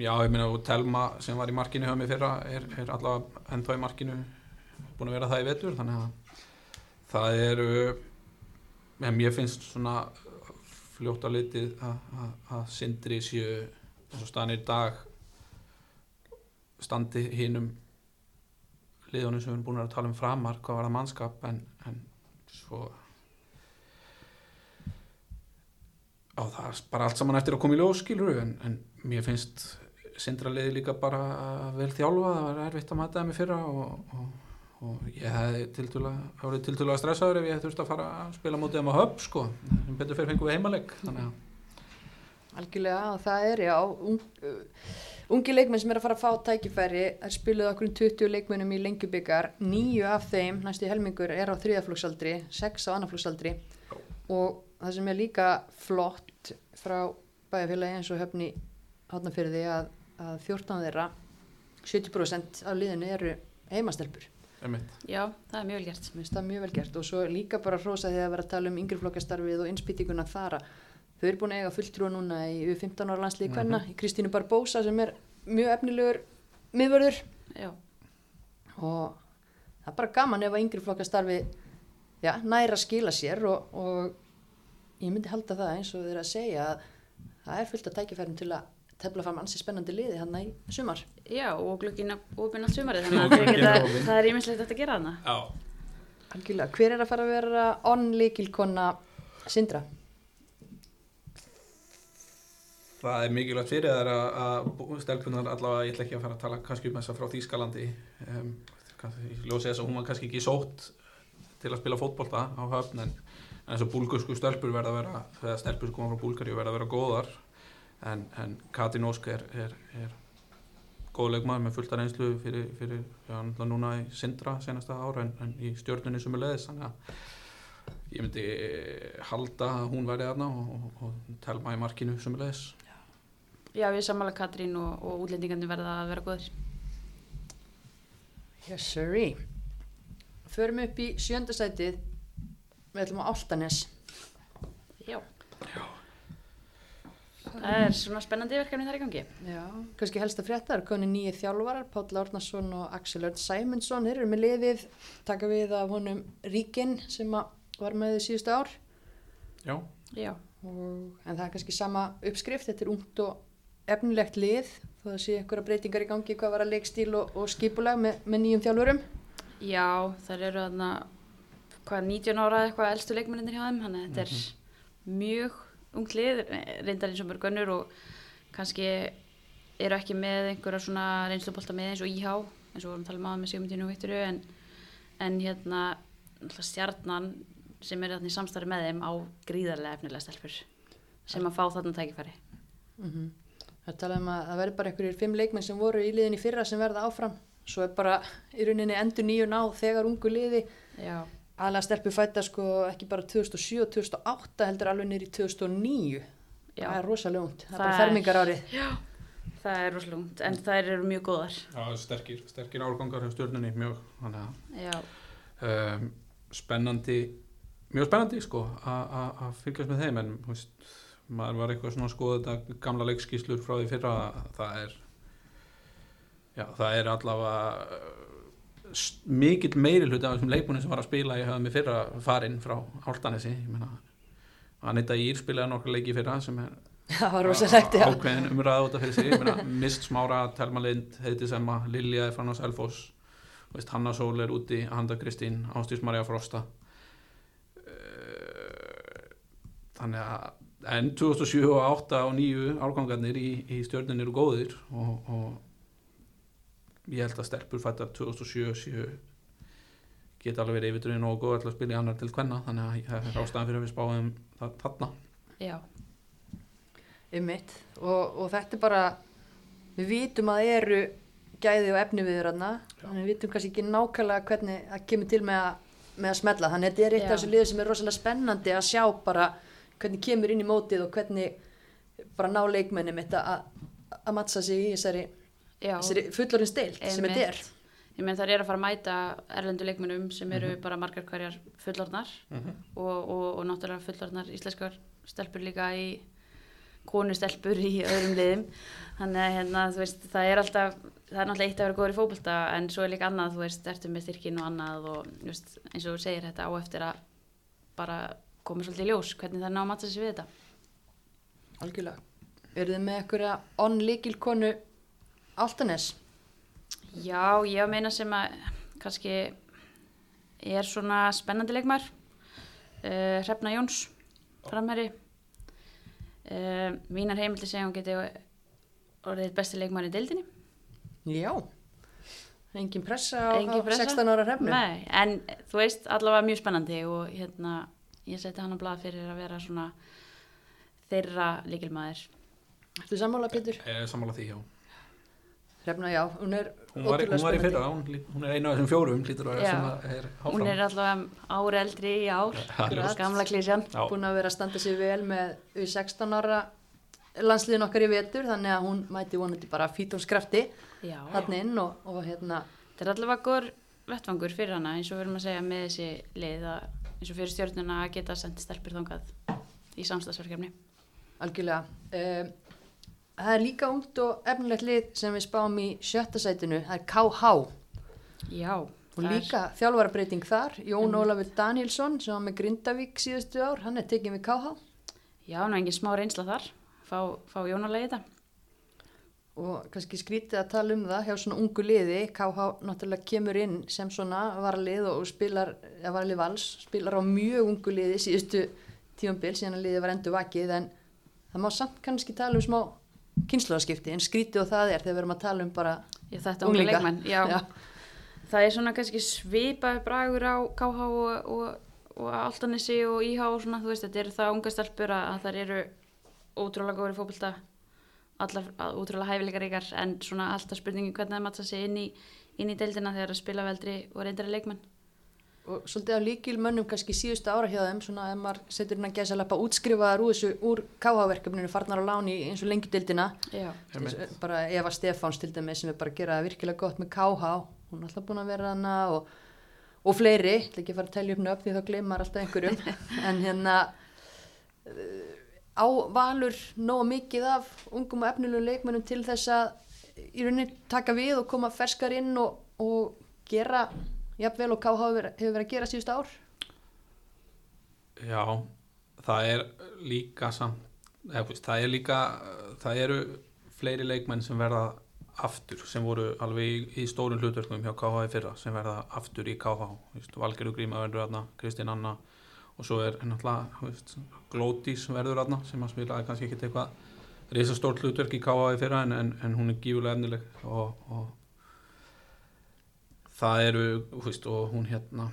Speaker 3: já, ég meina og Telma sem var í markinu hjá mig fyrra er, er allavega ennþá í markinu búin að vera það í vetur þannig að það er mér finnst svona fljótt á litið að- að að Sindri séu eins og staðan er í dag standi hinum liðunum sem við erum búin að tala um framar hvað var það mannskap en, en svo á það er bara allt saman eftir að koma í ljós skilur en, en mér finnst sindra liði líka bara vel þjálfa það var erfitt að mæta þeim í fyrra og, og, og ég hefði tildulega stressaður ef ég hefði þurft að fara að spila mótið þeim á höfn sko. Sem betur fyrir fengum við heimaleg þannig að
Speaker 1: algjörlega það er já ung, uh, ungi leikmenn sem er að fara að fá tækifæri þær spiluðu okkur um 20 leikmennum í lengjubikar nýju af þeim, næstu helmingur er á þriðaflóksaldri, sex á annaflóksaldri og það sem er líka flott frá bæjarfélagi eins og höfni hátnafyrði að, að 14 þeirra 70% af liðinu eru heimastelpur
Speaker 2: Já, það er mjög vel gert.
Speaker 1: Mér finnst það mjög vel gert og svo líka bara hrósa því að vera að tala um yngreflokkastarfið og innspýtinguna þara. Þau eru búin að eiga fulltrúa núna í 15 ára landslíði kvenna í Kristínu Barbosa sem er mjög efnilegur miðvörður
Speaker 2: Já,
Speaker 1: og það er bara gaman ef að yngreflokkastarfi já, næra að skila sér og, og ég myndi halda það eins og þeir eru að segja að það er fullt af tækifærum til að tefla fram ansi spennandi liði hann í sumar.
Speaker 2: já og glukkinn opinn allt sumarið þannig
Speaker 3: Og
Speaker 2: að
Speaker 3: opinn.
Speaker 2: það er ímislegt að gera hana.
Speaker 3: já
Speaker 1: Algjörlega, hver er að fara að vera onlíkilkonna Sindra?
Speaker 3: Það er mikilvægt fyrir þær að, að stelpunar allavega, ég ætla ekki að fara að tala kannski um þessa frá Þýskalandi um, kannski, ég ljósi þess að hún var kannski ekki sótt til að spila fótbolta á höfn en, en þess að búlgursku stelpur verða að vera eða stelpur sem koma frá Búlgaríu verða að vera góðar en, en Katin Ósk er, er, er góð leikmaður með fullta reynslu fyrir, fyrir já, núna í Sindra senasta ára en, en í stjórnunni sem er leiðis þannig að ég myndi halda að hún væri þarna og, og, og telma í markinu sem er leiðis
Speaker 2: Já, ég er sammála Katrín og, og útlendingandi verða að vera góðir.
Speaker 1: Yes sirree. Förum upp í sjöndasætið. Við ætlum á Áltanes.
Speaker 2: Já. Það er svona spennandi verkefni þar í gangi.
Speaker 1: Já, kannski helsta fréttar, koni nýju þjálfarar, Páll Árnason og Axel Örn Sæmundsson, þeir eru með liðið, taka við af honum Ríkin sem að var með þau síðustu ár.
Speaker 3: Já,
Speaker 2: Já.
Speaker 1: Og, en það er kannski sama uppskrift, þetta er ungt og efnilegt lið, þó það sé einhverja breytingar í gangi hvað var að leikstíl og, og skipulag með, með nýjum þjálfurum.
Speaker 2: Já, þar eru þarna, hvað, 19 ára eða eitthvað elstu leikmennir hjá þeim, þannig að þetta er mjög ungt lið, reyndar eins og mörg önnur og kannski eru ekki með einhverja svona reynslubólta með eins og íhá, eins og vorum að tala um aðeins með Sigmundinu og Vikturu, en, en hérna, stjarnan sem er í samstarfi með þeim á gríðarlega efnilega stelpur sem að fá þarna tækifæri.
Speaker 1: Mm Það talaðum að það verður bara einhverjir fimm leikmenn sem voru í liðin í fyrra sem verða áfram. Svo er bara í rauninni endur nýju ná þegar ungu liði.
Speaker 2: Já,
Speaker 1: Aðlega stelpu fætta sko ekki bara 2007 og 2008 heldur alveg í 2009.
Speaker 2: Já.
Speaker 1: Það er rosalega ungt. Það er
Speaker 2: Það
Speaker 1: bara
Speaker 2: er-
Speaker 1: fermingar árið.
Speaker 2: það er rosalungt, en þær eru mjög góðar.
Speaker 3: Já, sterkir, sterkir árgangar hjá stjórnunni mjög,
Speaker 2: Já,
Speaker 3: um, spennandi mjög spennandi sko a- a- að fylgjast með þeim en veist, maður var eitthvað svona að skoða þetta gamla leikskíslur frá því fyrra það er já, það er allavega mikill meiri hluti af þessum leikmunum sem var að spila ég hafði mig fyrra farinn frá Áltanesi ég meina Anita Ír spilaði nokkra leiki fyrra sem er ákveðin umræða út af fyrir sig meina, Mist Smára, Telma Lind, Heiti Semma Lilja Þú veist, Hanna Sól er úti, Handa Kristín Ástís Marja Frosta. Eh, þannig að en 2007 og 8 og 9 árgangarnir í, í stjörnin eru góðir og, og ég held að stelpur fættar 2007 séu geta alveg verið yfirdurinn og góð að spila í annar til hvenna þannig að það er ástæðan fyrir að við spáðum það þarna
Speaker 2: já,
Speaker 1: Ymmit. Og, og þetta er bara, við vitum að eru gæði og efni við þarna. Þannig við vitum kannski ekki nákvæmlega hvernig það kemur til með að, með að smetla. Þannig að þetta er eitt af þessu liður sem er rosalega spennandi að sjá bara hvernig kemur inn í mótið og hvernig bara ná leikmenni mitt að, að mattsa sig í þessari,
Speaker 2: já.
Speaker 1: þessari fullorinn steilt sem þetta er.
Speaker 2: Ég menn þar er að fara að mæta erlendu leikmennum sem eru bara margar hverjar fullorðnar og, og, og náttúrulega fullorðnar íslenskar stelpur líka í konustelpur í öðrum liðum þannig að hérna, þú veist, það er alltaf það er náttúrulega eitt að vera góður í fótbolta en svo er líka annað, þú veist, ertu með styrkin og annað og veist, eins og þú segir þetta á eftir að bara koma svolítið í ljós hvernig það er ná að matta sig við þetta
Speaker 1: Algjörlega. Eru þið með einhverja on-líkilkonu Altanes?
Speaker 2: Já, ég meina sem að kannski er svona spennandi leikmar uh, Hrefna Jóns framherri uh, mínar heimildi segja hún geti orðið besti leikmar í deildinni
Speaker 1: Já. Engin pressa á,
Speaker 2: Engin
Speaker 1: á
Speaker 2: pressa?
Speaker 1: 16 ára hrefnu?
Speaker 2: Nei, en þú veist allavega mjög spennandi og hérna ég seti hann á blað fyrir að vera svona þeirra leikilmaður
Speaker 1: Ertu sammála, Pétur?
Speaker 3: Er sammála því, já.
Speaker 1: Hrefna, já, hún er
Speaker 3: Hún var,
Speaker 1: ótrúlega
Speaker 3: hún var í fyrra, hún, hún er einu af þessum fjórum, er
Speaker 2: hún er allavega ári eldri í ár
Speaker 3: Akkurat.
Speaker 2: gamla klísjan
Speaker 1: búin að vera að standa sér vel með við 16 ára landsliðin okkar í vetur þannig að hún mæti vonandi bara fítónskrafti
Speaker 2: Já.
Speaker 1: hann inn og, og hérna.
Speaker 2: Þetta er allavega góður vettvangur fyrir hana eins og við erum að segja með þessi lið að, eins og fyrir stjórnuna að geta sendt stelpur þangað í samstagsverkefni.
Speaker 1: algjörlega. Um, það er líka ungt og efnilegt lið sem við spáum í sjötta sætinu það er KH
Speaker 2: Já.
Speaker 1: og
Speaker 2: það er-
Speaker 1: líka þjálfarabreiting þar Jón Ólafur Danielsson sem var með Grindavík síðustu ár hann er tekinn við KH
Speaker 2: Já, nú engin smá reynsla þar. Fá, fá Jónalegi þetta.
Speaker 1: og kannski skrítið að tala um það hjá svona ungu liði, KH náttúrulega kemur inn sem svona varlið og spilar, eða varlið vals, spilar á mjög ungu liði síðustu tíumbil síðan að liði var endur vakið en það má samt kannski tala um smá kynnslóðaskipti en skrítið og það er þegar við erum að tala um bara
Speaker 2: Já,
Speaker 1: unglinga.
Speaker 2: Já.
Speaker 1: Já.
Speaker 2: Það er svona kannski svipaði bragur á KH og, og, og Altanesi og IH og svona, þú veist, þetta eru það unga stelpur að, að þær eru ótrúlega góður í fótbolta, allar ótrúlega hæfileikaríkar en svona alltaf spurningi hvernig það matta sig inn í, í deildina þegar að spila veldri og reyndari leikmenn.
Speaker 1: Og svolítið af líkil mönnum kannski síðustu ára hjá þeim svona ef maður setur hérna gæsa lappa útskrifaðar úr þessu úr KH-verkefninu farnar á láni eins og
Speaker 3: Einmitt.
Speaker 1: bara Eva Stefáns til dæmis sem er bara að gera það virkilega gott með KH hún er alltaf búin að vera hana og, og fleiri, ég ætla ekki að fara að telja upp nöfn því þá gleymar alltaf einhverjum. En hérna á valur nóg mikið af ungum og efnilegum leikmennum til þess að í rauninni taka við og koma ferskar inn og, og gera jafnvel og KH hefur verið, að gera síðust ár?
Speaker 3: Já, það er líka samt, það er líka, það eru fleiri leikmenn sem verða aftur, sem voru alveg í, í stórum hlutverkum hjá KH í fyrra, sem verða aftur í KH, Valgerður Gríma verður aðna, Kristín Anna og svo er náttúrulega, Glódís verður aðna, sem að spila kannski ekki eitthvað risastórt hlutverk í KH í fyrra en, en, en hún er gífulega efnileg og, og það eru, þú veist, og hún hérna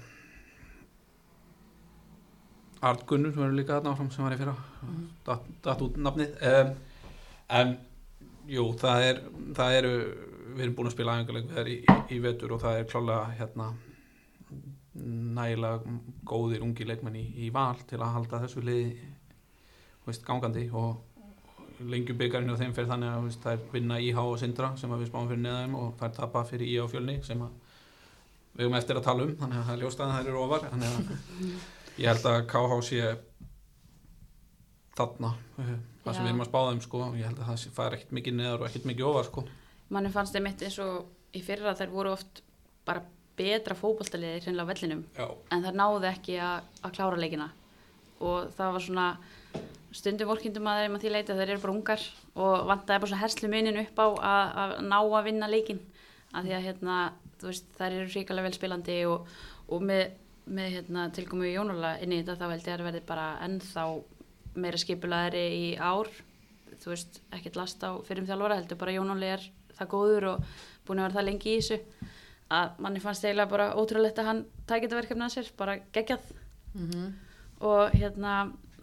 Speaker 3: Artgunnur verður líka þarna áfram sem var í fyrra datt, datt út nafnið um, en jú, það er það eru, við erum búin að spila æfingarleik við þær í, í, vetur og það er klálega hérna nægilega góðir ungi leikmenn í, í val til að halda þessu liði þú veist, gangandi og lengjubyggarinn og þeim fyrir þannig að veist, þær vinna IH og Sindra sem að við spáum fyrir neðaðum og þær tapa fyrir IH og fjölni sem að við höfum eftir að tala um þannig að það er ljóst að þær eru ofar þannig að ég held að KH sé þarna eh, það sem við erum að spáða um sko ég held að það fari ekkert mikið neðar og ekkert mikið ofar sko.
Speaker 2: Manni fannst þeim mitt eins og í fyrra þær voru oft bara betra fótballtaliðir hreinlega á vellinum
Speaker 3: Já,
Speaker 2: en þær náðu ekki að, að klára leikina. Og það var svona stundum vorkindum að þeim að því leita þeir eru bara ungar og vantaði bara svona herslu munin upp á að, að ná að vinna leikin að því að hérna, veist, þær eru ríkalega vel spilandi og, og með, með hérna, tilkomu Jónula inn í þetta þá held ég að verði bara ennþá meira skipulaðari í ár. Þú veist, ekkert last á fyrir um þjálfara heldur bara Jónuli er það góður og búin að vera það lengi í þessu. Að manni fannst eiginlega bara ótrúlegt að hann tækir þetta verkefni að sér, bara geggjað.
Speaker 1: Mm
Speaker 2: og hérna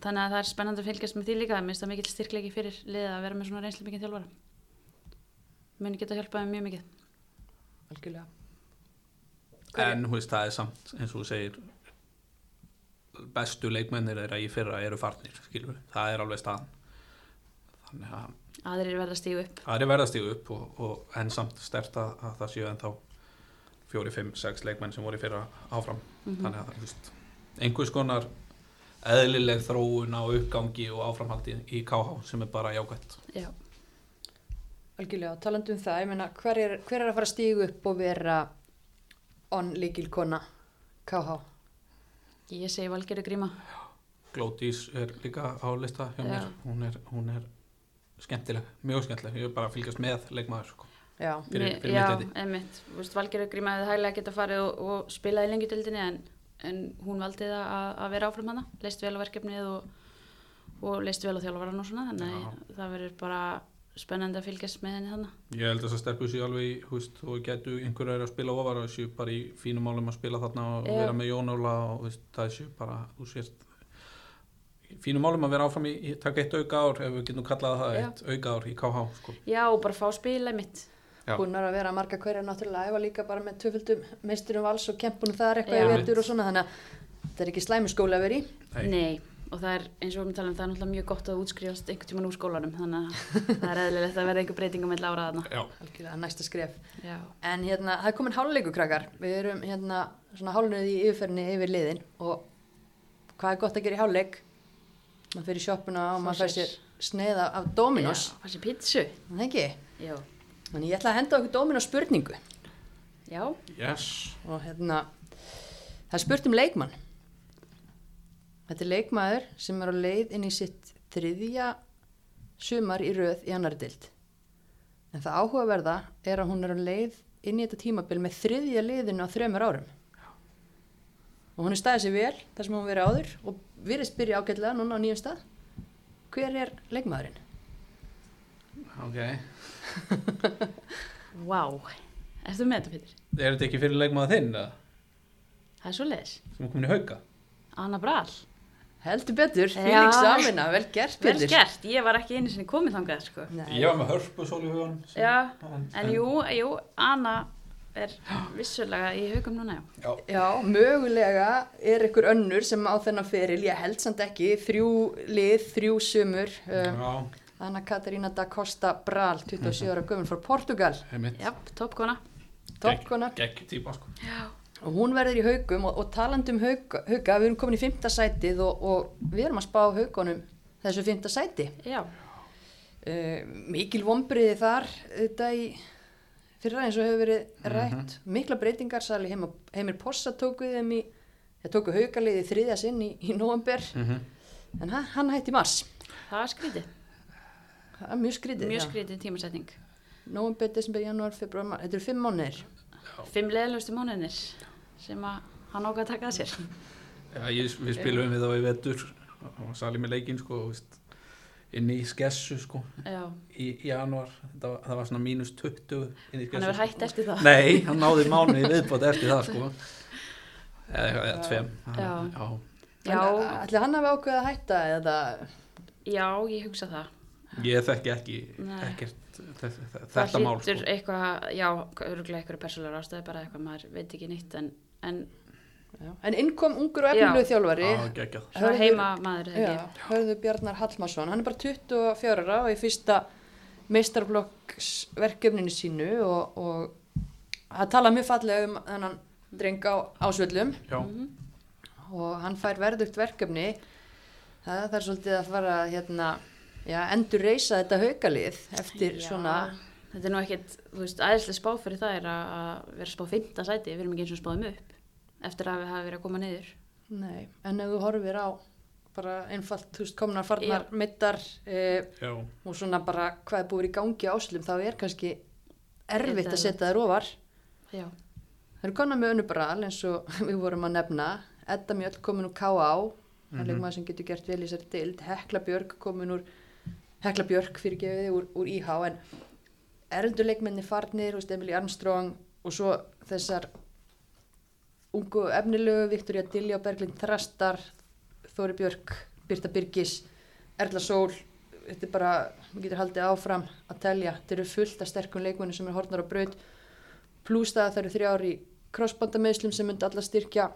Speaker 2: þannig að það er spennandi að fylgjast með því líka það minnst það mikill styrklegi fyrir liða að vera með svona reynslu mikið þjálfara. Muni geta hjálpaði mjög mikið.
Speaker 1: Algjörlega
Speaker 3: en þú veist það er samt eins og þú segir bestu leikmennir þeirra í fyrra eru farnir skilur, það er alveg staðan. Þannig að
Speaker 2: aðrir verða að stígu upp.
Speaker 3: Það er verða að stígu upp og, og en samt stert að, að það séu en þá fjóri, fimm, sex leikmenn sem voru í fyrra áfram.
Speaker 2: Mhm.
Speaker 3: þannig að þú veist, einhvers konar eðlileg þróun á uppgangi og áframhaldi í KH sem er bara jákvæmt
Speaker 2: Já.
Speaker 1: Algjörlega, talandi um það, ég meina, hver er, hver er að fara að stígu upp og vera on líkilkona KH?
Speaker 2: ég segi Valgerður Gríma.
Speaker 3: Glódís er líka á lista hjá mér.
Speaker 2: Já.
Speaker 3: hún er, hún er skemmtileg, mjög skemmtileg. Ég er bara að fylgjast með leikmaður sko.
Speaker 1: Já,
Speaker 3: Fyrir- fyrir
Speaker 2: já, einmitt, Valgerður Gríma hefði hæglega geta farið og, og spilað í lengjutildinni en, en hún valdi það að, að vera áfram hana leist vel á verkefnið og, og leist vel á þjálfaran og svona þannig að það verður bara spennandi að fylgjast með henni þannig
Speaker 3: ég held að þess að stelpu sér alveg í, þú veist, og getu einhverjar að spila ofar og séu bara í fínum málum að spila þarna og
Speaker 2: Já.
Speaker 3: vera með Jónála og þú veist, það séu bara, þú sést í fínum málum að vera áfram í, taka eitt auka ár, ef við getum kallað það
Speaker 2: Já.
Speaker 3: eitt auka ár í KH sko.
Speaker 2: Já, og bara fá spila mitt
Speaker 3: Já.
Speaker 1: búin að vera marga hverja náttúrulega æfa líka bara með tvöföldum meisturum vals og kempunum þar eitthvað í vetur og svona þannig að þetta er ekki slæmi skóla að vera í
Speaker 3: Nei.
Speaker 2: Nei, og það er eins og við erum að tala um það er náttúrulega mjög gott að útskrifast einhvern tíman úr skólanum þannig að það er eðlilegt að verða einhver breyting á milli ára þarna.
Speaker 1: Næsta skref.
Speaker 2: Já,
Speaker 1: en hérna, það er komin háluleiku krakkar. Við erum hérna svona hálunöð í yfirferðinni yfir liðin og hvað er gott að gera í háluleik maður fyrir sjoppuna og maður fær
Speaker 2: sér-
Speaker 1: sér sneiða af Dominos.
Speaker 2: Já, pítsu
Speaker 1: það ekki?
Speaker 2: Já,
Speaker 1: Þannig ég ætla að henda okkur Dominos spurningu.
Speaker 2: Já,
Speaker 3: yes.
Speaker 1: Og hérna það er spurt um leikmann þetta er leikmaður sem er á leið inn í sitt þriðja sumar í röð í annari dild en það áhugaverða er að hún er á leið inn í þetta tímabil með þriðja liðinu á þremur árum og hún er staðið sér vel þar sem hún verið áður og virðist byrja ágætlega núna á nýjum stað hver er leikmaðurinn?
Speaker 3: Ok,
Speaker 2: vá Ertu með þetta, Pítur?
Speaker 3: er þetta ekki fyrir leikmaða þinn eða?
Speaker 2: Það er svo leiðis
Speaker 3: sem er komin í hauka?
Speaker 2: Anna Bral
Speaker 1: heldur betur,
Speaker 2: Já.
Speaker 1: fylg samina, vel gert
Speaker 2: Vel
Speaker 1: Pétur.
Speaker 2: gert, ég var ekki einu sinni komið þangað sko.
Speaker 1: Nei.
Speaker 3: Ég var með hörpu sól í hugan
Speaker 2: Já, en jú, jú, Anna er vissulega í haugum núna, já.
Speaker 3: Já.
Speaker 1: Mögulega er ykkur önnur sem á þennan feril, ég held samt ekki, þrjú lið, þrjú sumur, um, Anna Katarína da Costa Bral, 27 ára gömur frá Portugal,
Speaker 3: heimitt.
Speaker 2: Já, toppkona.
Speaker 1: toppkona,
Speaker 3: Gekk típa, sko.
Speaker 2: Já.
Speaker 1: Og hún verður í haugum og, og talandi um hauga, hauga, við erum komin í fymta sætið og, og við erum að spá haugunum þessu fymta sæti.
Speaker 2: Já,
Speaker 1: Uh, mikil vombriði þar þetta í fyrra eins og hefur verið rætt. Mikla breytingar sæli heima, heimir Possa tóku þeim í þeir tóku haugaliði þriðja sinn í, í november
Speaker 3: Mm
Speaker 1: en hann, hann hætti í mars.
Speaker 2: Það er skrítið.
Speaker 1: það er mjög skrítið
Speaker 2: Mjög skrítið tímasetning.
Speaker 1: november, desember, janúar, februar, þetta eru fimm mánuðir
Speaker 2: Fimm leðlustu mánuðinir sem að hann ákvað að taka að sér.
Speaker 3: Já, ég, við spilum við þá í vetur og salið með leikinn, sko, inn í skessu, sko,
Speaker 2: Já,
Speaker 3: í januar. Það, var- það var svona mínus 20 inn í skessu.
Speaker 2: hann hefur hætt
Speaker 3: sko.
Speaker 2: eftir það.
Speaker 3: Nei, hann náði mánuði viðbót eftir það, sko. Eða, eða tveim.
Speaker 2: Já.
Speaker 3: Já.
Speaker 2: Já,
Speaker 1: ætli hann hafi ákveðið að hætta eða
Speaker 2: já, ég hugsa það.
Speaker 3: Ég þekki ekki, ekkert
Speaker 2: það
Speaker 3: þetta mál,
Speaker 2: hlýtur
Speaker 3: sko.
Speaker 2: eitthvað, já, örgulega eitthvað persólar ástæði, bara eitthvað maður veit ekki nýtt, en, en
Speaker 1: já. en innkom ungur og efnilegu þjálfari Hörður-
Speaker 2: heima maður.
Speaker 1: Hörður Bjarnar Hallmarsson, hann er bara 24 ára og í fyrsta meistarflokksverkefninu sínu og, og það tala mjög fallega um þennan dreng á ásvöllum
Speaker 2: Mhm.
Speaker 1: og hann fær verðugt verkefni það þarf svolítið að fara hérna, já, endur reysa þetta haukalið eftir
Speaker 2: Já,
Speaker 1: svona
Speaker 2: Þetta er nú ekkit, þú veist, aðeinslega spá fyrir það er að, að vera spá fymta sæti, við erum ekki eins og spáðum upp eftir að við hafa verið að koma niður.
Speaker 1: nei, en ef þú horfir á bara einfalt, þú veist, komnar farnar mittar e,
Speaker 3: já,
Speaker 1: og svona bara hvað er búið í gangi á áslum þá er kannski erfitt að setja þær ofar.
Speaker 2: Já,
Speaker 1: Það eru konar með önnubral eins og við vorum að nefna. Edda Mjöll komin úr K.A. Það er leikmaður sem getur gert vel í þessari dild Hekla Björk komin úr Hekla Björk fyrir gefið úr, úr IH en erundur leikmenni farnir og Emily Armstrong og svo þessar ungu efnilegu Viktoria Dilja og Berglind Þrastar Þóri Björk, Birta Birgis Erla Sól. Þetta er bara, við getum haldið áfram að telja. Þetta eru fullt af sterkum leikmenni sem er hortnar á braut. Pluss það að það eru þrjár í crossbandameðslum sem myndi alla styrkja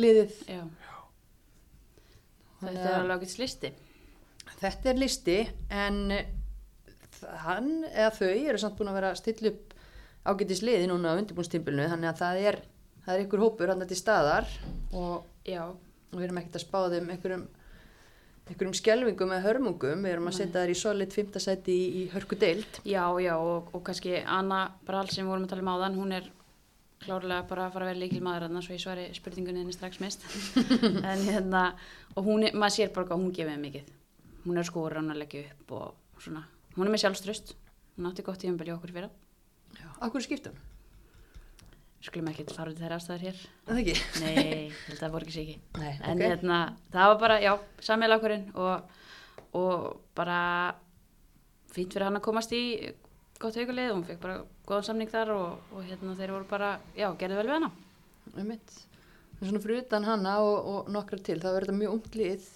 Speaker 1: liðið.
Speaker 2: Já. Þetta er alveg ágætt listi.
Speaker 1: Þetta er listi en eh, hann eða þau eru samt búin að vera að stilla upp ágætis liði núna á undirbúnstímbilinu þannig að það er, það er ykkur hópur hann til staðar. Og
Speaker 2: Já,
Speaker 1: við erum ekkert að spá þeim einhverjum, einhverjum skelvingum eða hörmungum, við erum að setja þær í solid fymtasæti í, í hörku deild.
Speaker 2: Já, já og, og kannski Anna Bral sem vorum að tala um áðan, hún er klárlega bara að fara að vera líkil maður þarna svo ég svari spurningunni henni strax mist en hérna, og hún, er, maður sér bara hvað hún gefið mikið hún er skóra hann að leggja upp og svona hún er með sjálfströst, hún átti gott tíðanbeli okkur fyrir
Speaker 1: Akkur skiptum,
Speaker 2: skulum ekki fara í þeirra aðstæðar hér.
Speaker 1: Það ekki?
Speaker 2: nei, það voru ekki ekki.
Speaker 1: Nei,
Speaker 2: en
Speaker 1: ok.
Speaker 2: hérna, það var bara, já, sammeilakkurinn og, og bara fínt fyrir hann að komast í gott haugalið og hún fekk bara góðan samning þar og, og hérna þeir voru bara, já, gerðu vel við hana.
Speaker 1: Einmitt. En svona fyrir utan hana og, og nokkra til, það verður þetta mjög ungt lið,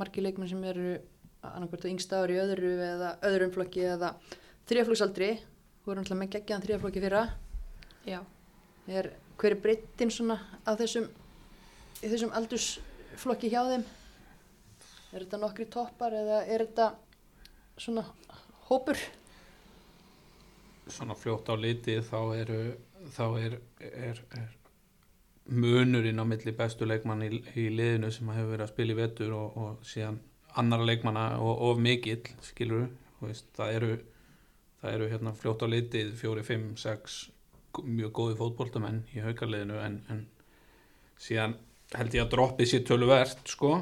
Speaker 1: margir leikmenn sem eru annarkvært á yngsta ári í öðru eða öðrum flokki eða þriðaflokksaldri, þú erum alltaf með geggjaðan þriðaflokki fyrra,
Speaker 2: já,
Speaker 1: er, hver er breyttin svona á þessum, í þessum aldursflokki hjá þeim? Er þetta nokkri toppar eða er þetta svona hópur?
Speaker 3: svona fljótt á litið þá eru þá er, er, er munurinn á milli bestu leikmann í, í liðinu sem hefur verið að spila í vetur og, og síðan annara leikmanna og of mikill skilur veist, það eru það eru hérna fljótt á litið fjóri, fimm, sex mjög góði fótboltamenn í haukarliðinu en, en síðan held ég að droppið sér töluvert sko.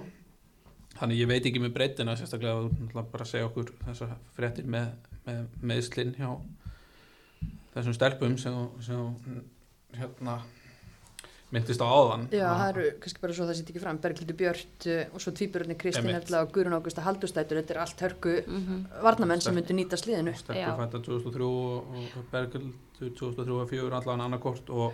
Speaker 3: Þannig ég veit ekki með breytina sérstaklega að bara segja okkur þessa fréttir með, með meðslinn hjá þessum stelpum sem, sem hérna myndist á áðan
Speaker 1: Já, það eru kannski bara svo það sýtt ekki fram, Berglindi Björt uh, og svo tvíburunni Kristín. Erla og Guðrun Ágústa Haldustætur, þetta er allt hörku
Speaker 2: mm
Speaker 1: varnamenn sem myndu nýta sliðinu.
Speaker 2: Já.
Speaker 3: Stelpur fætta 2003 og, Bergildur 2003 og 4 allan annarkort og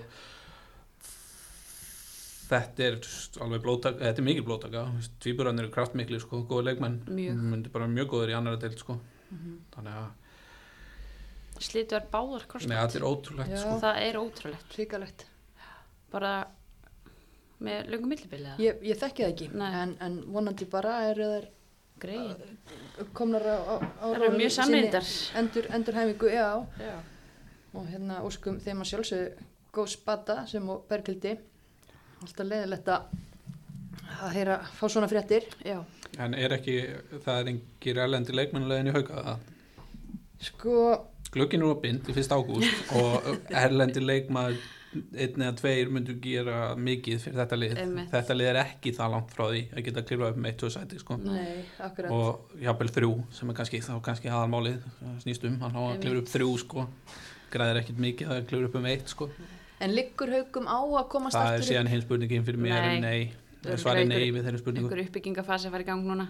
Speaker 3: þetta er alveg blótaka, þetta er mikil blótaka tvíburarnir eru kraftmikli sko, góði leikmenn myndi bara mjög góður í annara deild sko
Speaker 1: Mhm.
Speaker 3: þannig að
Speaker 2: slitu er báðar
Speaker 3: Nei,
Speaker 2: krossband
Speaker 3: þetta er ótrúlegt
Speaker 1: Já.
Speaker 3: sko.
Speaker 2: það er ótrúlegt
Speaker 1: Ríkalegt.
Speaker 2: Bara með löngum millibili
Speaker 1: Ég, ég þekki það ekki,
Speaker 2: Nei.
Speaker 1: en, en vonandi bara eru þær
Speaker 2: greið,
Speaker 1: komnar á, á, á
Speaker 2: það mjög
Speaker 1: sinni Endur, endur hæfingu, já.
Speaker 2: já,
Speaker 1: Og hérna óskum þeim að sjálfsögðu góð spata sem og bergildi. Alltaf leiðilegt að að heyra, fá svona fréttir.
Speaker 2: já,
Speaker 3: En er ekki, það er engir erlendi leikmennulegin í hauka það
Speaker 1: Sko,
Speaker 3: Glöggin er opinn til 1. ágúst og erlendi leikmaður einn eða tveir myndu gera mikið fyrir þetta lið.
Speaker 2: Einmitt.
Speaker 3: Þetta lið er ekki það langt frá því að geta klifað upp með eitt, tvö sæti sko.
Speaker 1: nei,
Speaker 3: og jafnvel þrjú sem er kannski, þá kannski aðalmálið snýst um, hann á að klifur upp þrjú sko. græðir ekkit mikið að klifur upp um eitt sko.
Speaker 1: En liggur haugum á að komast
Speaker 3: það er síðan hins spurningin fyrir mér
Speaker 2: Nei.
Speaker 3: nei, svarið nei við þeirri spurningu
Speaker 2: einhver uppbyggingafasi að fara í gang núna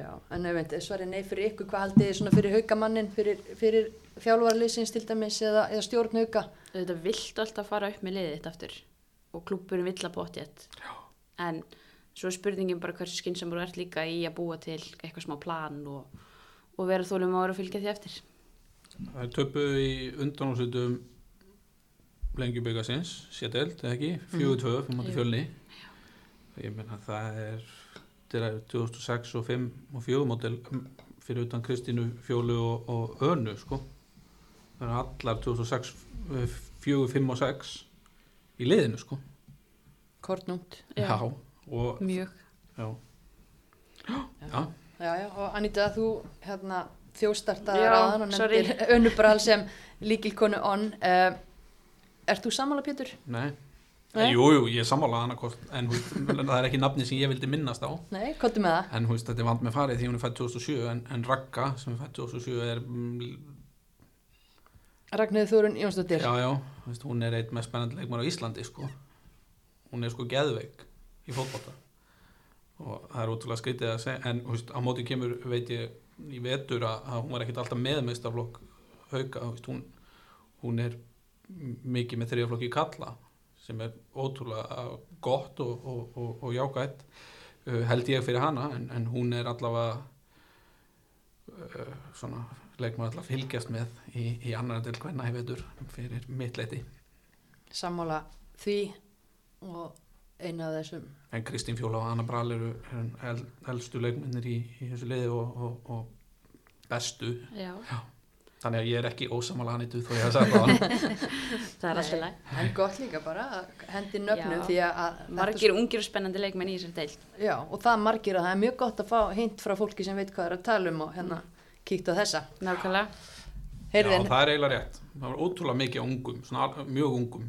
Speaker 1: Já, en ef veit, svarið nei fyrir ykkur, hvað haldið þið svona fyrir haugamannin, fyrir, fyrir þjálfarliðsins til dæmis eða, eða stjórn hauga?
Speaker 2: þetta viltu alltaf fara upp með liðið þitt aftur og klúburinn vill að bóti en svo er spurningin bara hversu skynnsamur þú ert líka í að búa til eitthvað smá plan og, og vera þólum ára að fylgja því eftir.
Speaker 3: Það er töpuð í undanúsutum lengjuböggasins sételd, eða ekki, 4-2 fyrir móti
Speaker 2: Jú.
Speaker 3: fjölni. Ég meina það er þetta er 2006 og 5 og 4 mótil fyrir utan Kristínu, Fjólu og, og Önu sko það eru allar 2006 4, 5 og 6 í liðinu sko
Speaker 1: Kortnúnt.
Speaker 2: Já.
Speaker 3: og
Speaker 2: mjög
Speaker 3: já, já.
Speaker 1: Já, já, og Anita, þú hérna þjóstartaði
Speaker 2: Já,
Speaker 1: ráðan og nefndir önnubral sem líkilkonu on. Uh, ert þú sammála, Pétur?
Speaker 3: Nei.
Speaker 1: Nei?
Speaker 3: Jú, ég er sammála annarkost en það er ekki nafni sem ég vildi minnast á
Speaker 1: Nei, kottu með það.
Speaker 3: en hú, þetta er vand með farið því hún er fætt 2007 en, en Ragga sem er fætt 2007 er mm,
Speaker 1: Ragnhildur Þórun Jónsdóttir.
Speaker 3: já, já, veist, hún er eitt með spennandi leikmar á Íslandi sko. hún er sko geðveik í fótbolta og það er ótrúlega skrítið að segja en hú, veist, á móti kemur veit ég í vetur að, hún var ekkit alltaf með hú, veist, hún, hún er mikið með þriðaflokki kalla sem er ótrúlega gott og, og, og, og jákvætt uh, held ég fyrir hana en, en hún er allavega uh, svona leikmaður alltaf fylgjast með í, í annar del hvenna í vetur fyrir mitt leiti
Speaker 1: Sammála því og eina af þessum.
Speaker 3: en Kristín Fjóla og Anna Bral eru el, elstu leikmennir í, í þessu liði og, og, og bestu.
Speaker 2: Já,
Speaker 3: þannig að ég er ekki ósamála hann í duð þó ég hef sagt það
Speaker 2: það er alltaf læg
Speaker 1: En gott líka bara að hendi nöfnum
Speaker 2: Já.
Speaker 1: því að, að
Speaker 2: margir ungir og spennandi leikmenn í þessari deild
Speaker 1: Já, og það margir að það er mjög gott að fá hint frá fólki sem veit hvað er að tala um og hérna kíkt á þessa.
Speaker 2: nákvæmlega
Speaker 3: Já,
Speaker 1: Heyrðin,
Speaker 3: það er eiginlega rétt það var ótrúlega mikið ungum, svona, mjög ungum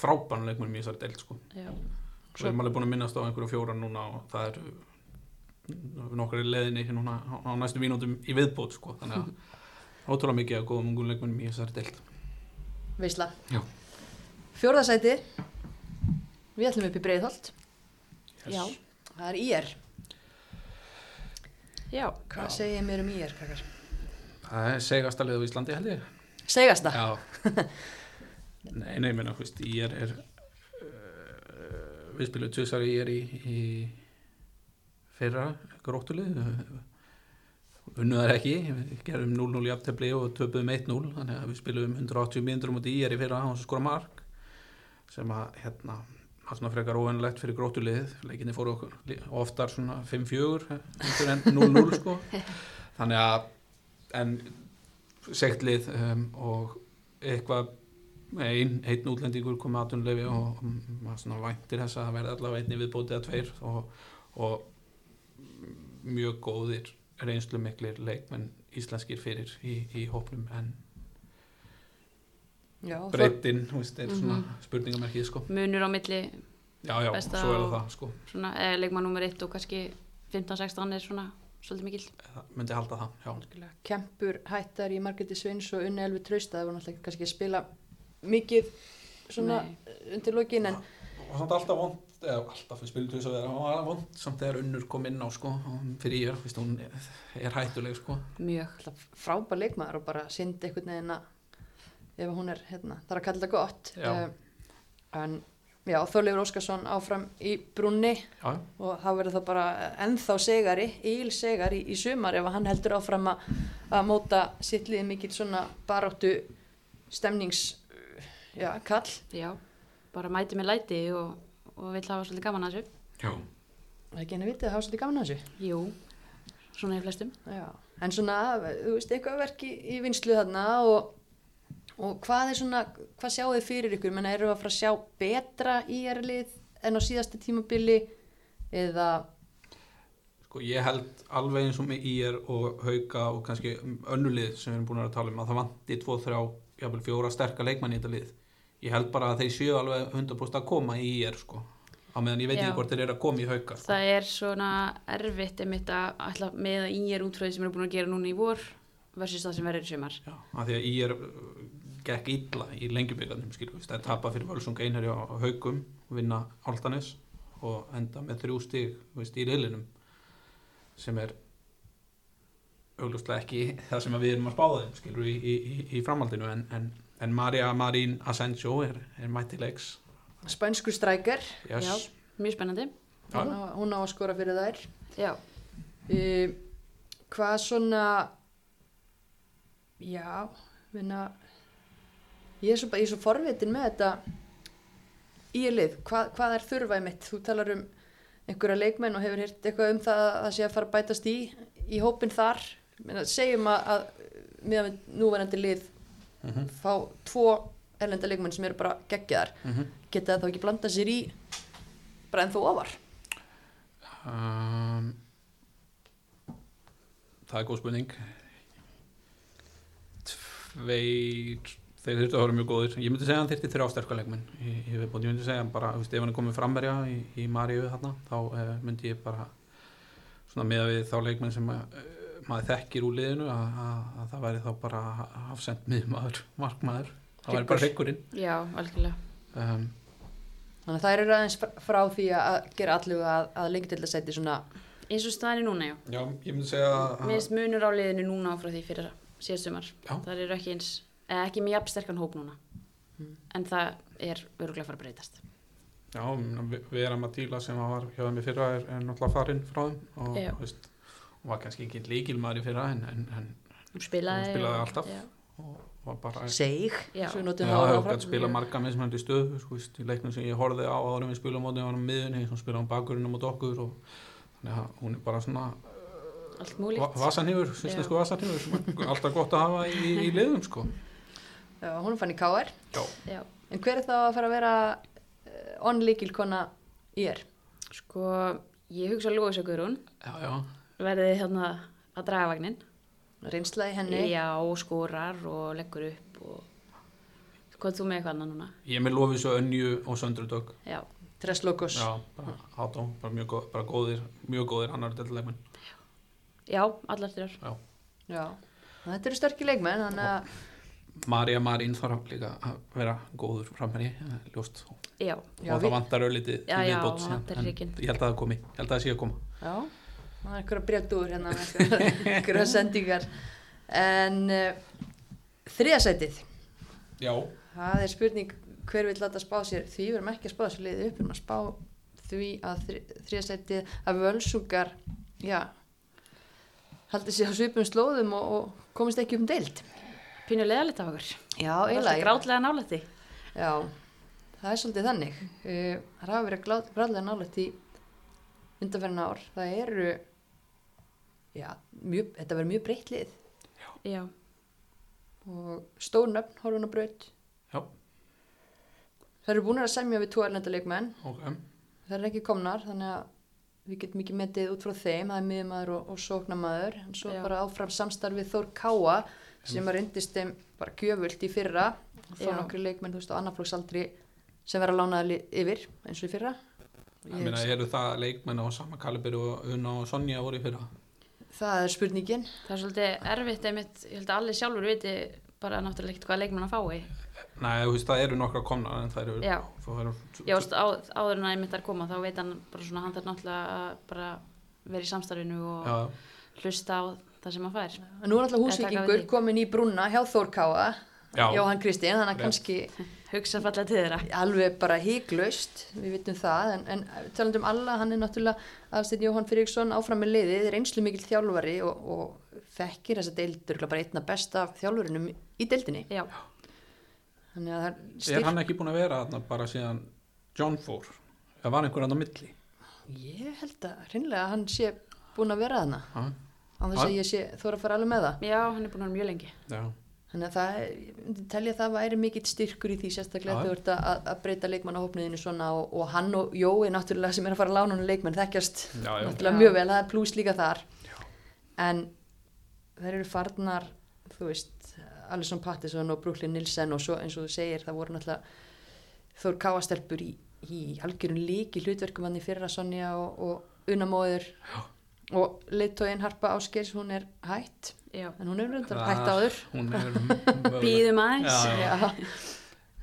Speaker 3: frábærum leikmennum í þessari deild sko.
Speaker 2: já,
Speaker 3: Svo erum alveg búin að minnast á einhverju fjóra núna og það eru nokkar í leðinni núna á, á næstu mínútum í viðbót sko. þannig að ótrúlega mikið að góðum ungum leikmennum í þessari deild
Speaker 1: veisla.
Speaker 3: Já.
Speaker 1: Fjórðasæti, við ætlum upp í Breiðholt.
Speaker 2: já,
Speaker 1: Það er IR.
Speaker 2: já,
Speaker 1: Hvað segir mér um IR, krakkar?
Speaker 3: Það er segasta lið á Íslandi held ég
Speaker 1: Segasta.
Speaker 3: Já Nei, nei, menna, þú veist, ég er, uh, við spilum ég er í, í fyrra gróttulið unnuðar ekki, við gerum 0-0 í aftefli og töpuðum 1-0 þannig að við spilum 180 mínútur mútið í er í fyrra á þess að skora mark sem að hérna var svona frekar óvennlegt fyrir gróttulið leikinni fóru okkur oftar svona 5-4 heldur en 0-0 sko. Þannig að en segt lið um, og eitthvað ein, einn útlendingur komið aðtunleifi og og maður svona væntir þess að það verði allavega einni viðbótið að tveir og, og mjög góðir reynslu miklir leikmenn íslenskir fyrir í, í hópnum en breytin, þú veist, er svona
Speaker 2: Mhm.
Speaker 3: spurningamerkið sko.
Speaker 2: munur á milli
Speaker 3: Já, já,
Speaker 2: Besta
Speaker 3: svo er það sko.
Speaker 2: svona, leikmann nummer 1 og kannski 15-16 er svona svolítið mikill
Speaker 3: Það myndi halda það, já.
Speaker 1: Kempur hættar í Margreti Sveins og Unni Elvi Trausta. Það var náttúrulega kannski að spila mikið svona
Speaker 2: Nei.
Speaker 1: undir lokin en
Speaker 3: og samt alltaf vond eða alltaf við spilum til þess að vera það var vond? Samt þegar unnur kom inn á sko fyrir ég, veist, hún er, er hættuleg sko.
Speaker 2: Mjög
Speaker 1: frábær leikmaður og bara synd einhvern veginn að ef hún er, hérna, það er að kalla þetta gott.
Speaker 3: Já.
Speaker 1: Eh, en já, Þorleifur Óskarsson áfram í brunni
Speaker 3: já,
Speaker 1: og þá verður það bara ennþá segari, íl segari í, í sumar ef að hann heldur áfram að, að móta sitt lið mikill svona baráttu stemnings já, kall.
Speaker 2: Já, bara mæti með læti og, og vill hafa svolítið gaman að þessu.
Speaker 3: já.
Speaker 1: það er ekki henni vitið að hafa svolítið gaman að þessu
Speaker 2: Jú, svona í flestum.
Speaker 1: já. en svona, þú veist, eitthvað verk í, í vinslu þarna og, og hvað er svona, hvað sjáu þið fyrir ykkur menna eru að fara að sjá betra í lið en á síðasta tímabili eða
Speaker 3: Sko ég held alveg eins og með IR og Hauka og kannski önnulið sem við erum búin að tala um að það vanti 2-3, jafnvel fjóra sterka leikmann í þetta lið. Ég held bara að þeir séu alveg 100% að koma í IR sko. Á meðan ég veit ekki hvort þeir eru að koma í Hauka. Sko.
Speaker 2: Það er svona erfitt einmitt að ætla með að í er útfröði sem eru búin að gera núna í vor versus það sem verður í sumar.
Speaker 3: Já, af því að IR gekk illa í við. Það er tapa fyrir Völsung einherja á Haukum, vinna Altanis og enda með þrjú stig í riðlinum sem er auglustlega ekki það sem að við erum að spáða þeim skilur í, í, í framhaldinu en, en, en Maria Marín Asensio er, er mætilegs
Speaker 1: spænsku strækjar
Speaker 3: yes.
Speaker 2: Já, mjög spennandi.
Speaker 3: Já.
Speaker 1: hún, á- hún á að skora fyrir þær.
Speaker 2: Já,
Speaker 1: uh, hvað svona já vinna ég er svo, er svo forvitin með þetta í lið, hvað, hvað er þurfaði mitt þú talar um einhverja leikmenn og hefur hýrt eitthvað um það að það sé að fara að bætast í í hópin þar. Segjum að, að meðan við núverandi lið
Speaker 3: Mhm.
Speaker 1: fá tvo erlenda leikmenn sem eru bara geggjaðar
Speaker 3: Mhm.
Speaker 1: geta það þá ekki blanda sér í bara ennþá ofar?
Speaker 3: Um, það er góð spurning. Tveir þeir þurftu að vera mjög góðir. Ég myndi segja að hann þyrfti þrjá sterkuleikminn í, í viðbót, ég myndi segja bara, þú ef hann er komið frammerja í, í Maríu þarna, þá uh, myndi ég bara svona með við þá leikmenn sem uh, maður þekkir úr liðinu að, að, að það væri þá bara afsend miðmaður, markmaður það væri bara hryggurinn
Speaker 2: já, algjörlega.
Speaker 3: um,
Speaker 1: þannig að það eru aðeins fr- frá því að gera allu að, að lengi til að setja svona
Speaker 2: Eins og staðan er núna, já.
Speaker 3: já, ég myndi segja að
Speaker 2: Mér finnst munur á liðinu núna frá því fyrir síðast sumar.
Speaker 3: Já.
Speaker 2: Það eru ekki eins, eða ekki með jafn sterkan hóp núna.
Speaker 1: Mm.
Speaker 2: En það er öruglega að fara að breytast.
Speaker 3: Já, við, við erum að díla sem var hjá þeim í fyrra er, er náttúrulega farinn frá þeim og veist, var kannski ekki líkilmaður í fyrra en, en, en
Speaker 2: Hún spilaði,
Speaker 3: Hún spilaði alltaf.
Speaker 2: Já.
Speaker 3: og var bara
Speaker 1: seg
Speaker 3: ég
Speaker 1: það
Speaker 3: spila marga mismöndi stöðu sko, í leiknum sem ég horfði á áður en við spilum mótið, hann á miðunni, sem spila á bakurinnum og okkur og þannig að hún er bara svona
Speaker 2: Allt
Speaker 3: va
Speaker 2: múlíkt.
Speaker 3: vasanhýfur, sýsnesku er alltaf gott að hafa í, í liðum sko.
Speaker 1: Já, hún fann í
Speaker 3: Já.
Speaker 1: en hver er þá að fara að vera uh, onlíkilkona í er?
Speaker 2: Sko, ég hugsa að Guðrún
Speaker 3: já, já,
Speaker 2: verði hérna að draga vagnin.
Speaker 1: reynsla í henni
Speaker 2: Já, og skorar og leggur upp og hvað ert þú með eitthvað annað núna?
Speaker 3: ég er með lofið svo önju og söndrudögg
Speaker 2: Já,
Speaker 1: Tresslokos
Speaker 3: Já, bara átó, bara mjög góð, bara góðir, mjög góðir annar delleikmenn.
Speaker 2: já, allar þrjár.
Speaker 3: Já.
Speaker 1: Já. þetta eru sterkir leikmenn þannig að
Speaker 3: Marja Marín þarf líka að vera góður framherri, eh, ljóst.
Speaker 2: Já,
Speaker 1: Já,
Speaker 3: og
Speaker 1: við-
Speaker 3: það vantar öllítið
Speaker 2: Já,
Speaker 3: í
Speaker 2: já,
Speaker 3: viðbót ég held að það komi, ég held að það sé að koma.
Speaker 1: já, það er einhverja breytúr hérna með einhverja- sendingar en uh, þriðasætið
Speaker 3: Já.
Speaker 1: það er spurning hver vil láta spá sér því við erum ekki að spá þessu liði upp við erum að spá því að þri, þriðasætið að völsungar já haldið sér á svipum slóðum og, og komist ekki upp um deild
Speaker 2: pínu leðalegt af okkur.
Speaker 1: já,
Speaker 2: Það er
Speaker 1: eiginlega
Speaker 2: grátlega nálætti.
Speaker 1: Já, það er svolítið þannig. Uh, það hafa verið gráðlega nálægt í undanferðina ár. Það eru, já, mjög, þetta verður mjög breytt lið
Speaker 2: Já,
Speaker 1: og stór nöfn horfun á braut.
Speaker 3: Já.
Speaker 1: Það eru búin að semja við tvo erlenda leikmenn.
Speaker 3: Ok.
Speaker 1: Það eru ekki komnar, þannig að við getum ekki metið út frá þeim. Það er miðmaður og, og sóknamaður. En svo
Speaker 2: Já.
Speaker 1: bara áfram samstarfið Þór Káa sem að reyndist þeim bara gjöfult í fyrra. Þó
Speaker 2: Já.
Speaker 1: nokkri leikmenn, þú veist, á annarflóksaldri sem verða lánaði yfir eins og í fyrra.
Speaker 3: Ég meina, eru það leikmenn á sama kalibri og Una og Sonja voru í fyrra?
Speaker 1: Það er spurningin.
Speaker 2: það er svolítið erfitt einmitt, ég held að allir sjálfur viti bara náttúrulega ekkert hvað leikmann að fái.
Speaker 3: Nei, þú veist, það eru nokkra komnar en það eru...
Speaker 2: Já. Já, veist, á, áður en að einmitt er koma þá veit hann bara svona, hann þarf náttúrulega að bara vera í samstarfinu og
Speaker 3: Já,
Speaker 2: hlusta á það sem hann fær.
Speaker 1: Nú er alltaf
Speaker 2: því.
Speaker 1: komin í brúna hjá Þór Káa
Speaker 3: Já.
Speaker 1: Jóhann Kristinn, þannig að kannski
Speaker 2: hugsa falla til þeirra.
Speaker 1: Alveg bara híklaust, við vitum það en, en talandum alla, hann er náttúrulega aðstætt Jóhann Friðriksson áfram með liðið reynslu mikill þjálfari og, og þekkir þessa deildur bara einna besta þjálfurinum í deildinni.
Speaker 2: Já,
Speaker 1: þannig að það
Speaker 3: Er
Speaker 1: styrk
Speaker 3: hann ekki búin að vera þarna bara síðan John fór? Það var einhver annar milli.
Speaker 1: ég held að hreinlega hann sé búin að vera þarna. Á þess að ég sé þóra að fara alveg með það.
Speaker 2: Já, hann er búin að vera mjög lengi.
Speaker 3: Já.
Speaker 1: Þannig að það, telja að það væri mikill styrkur í því sérstaklega
Speaker 3: Já.
Speaker 1: þegar þú ert að, að breyta leikmannahópniðinu svona og, og hann og Jói náttúrulega sem er að fara að lána hann leikmenn þekkjast
Speaker 3: Já, já.
Speaker 1: náttúrulega
Speaker 2: Já.
Speaker 1: mjög vel, það er pluss líka þar en þær eru farnar þú veist, Alisson Pattinson og Brooklyn Nilsen og svo eins og þú segir það voru náttúrulega Þór Káastelpur í, í algjörun líki hlutverkum hann í fyrra Sonja og, og Unamóður og leittóin Harpa Áskers hún er hætt
Speaker 2: já,
Speaker 1: en hún er reyndar
Speaker 3: Ah,
Speaker 1: hætt áður
Speaker 3: Hún er
Speaker 2: býðum aðeins
Speaker 3: Já, já.
Speaker 1: Já.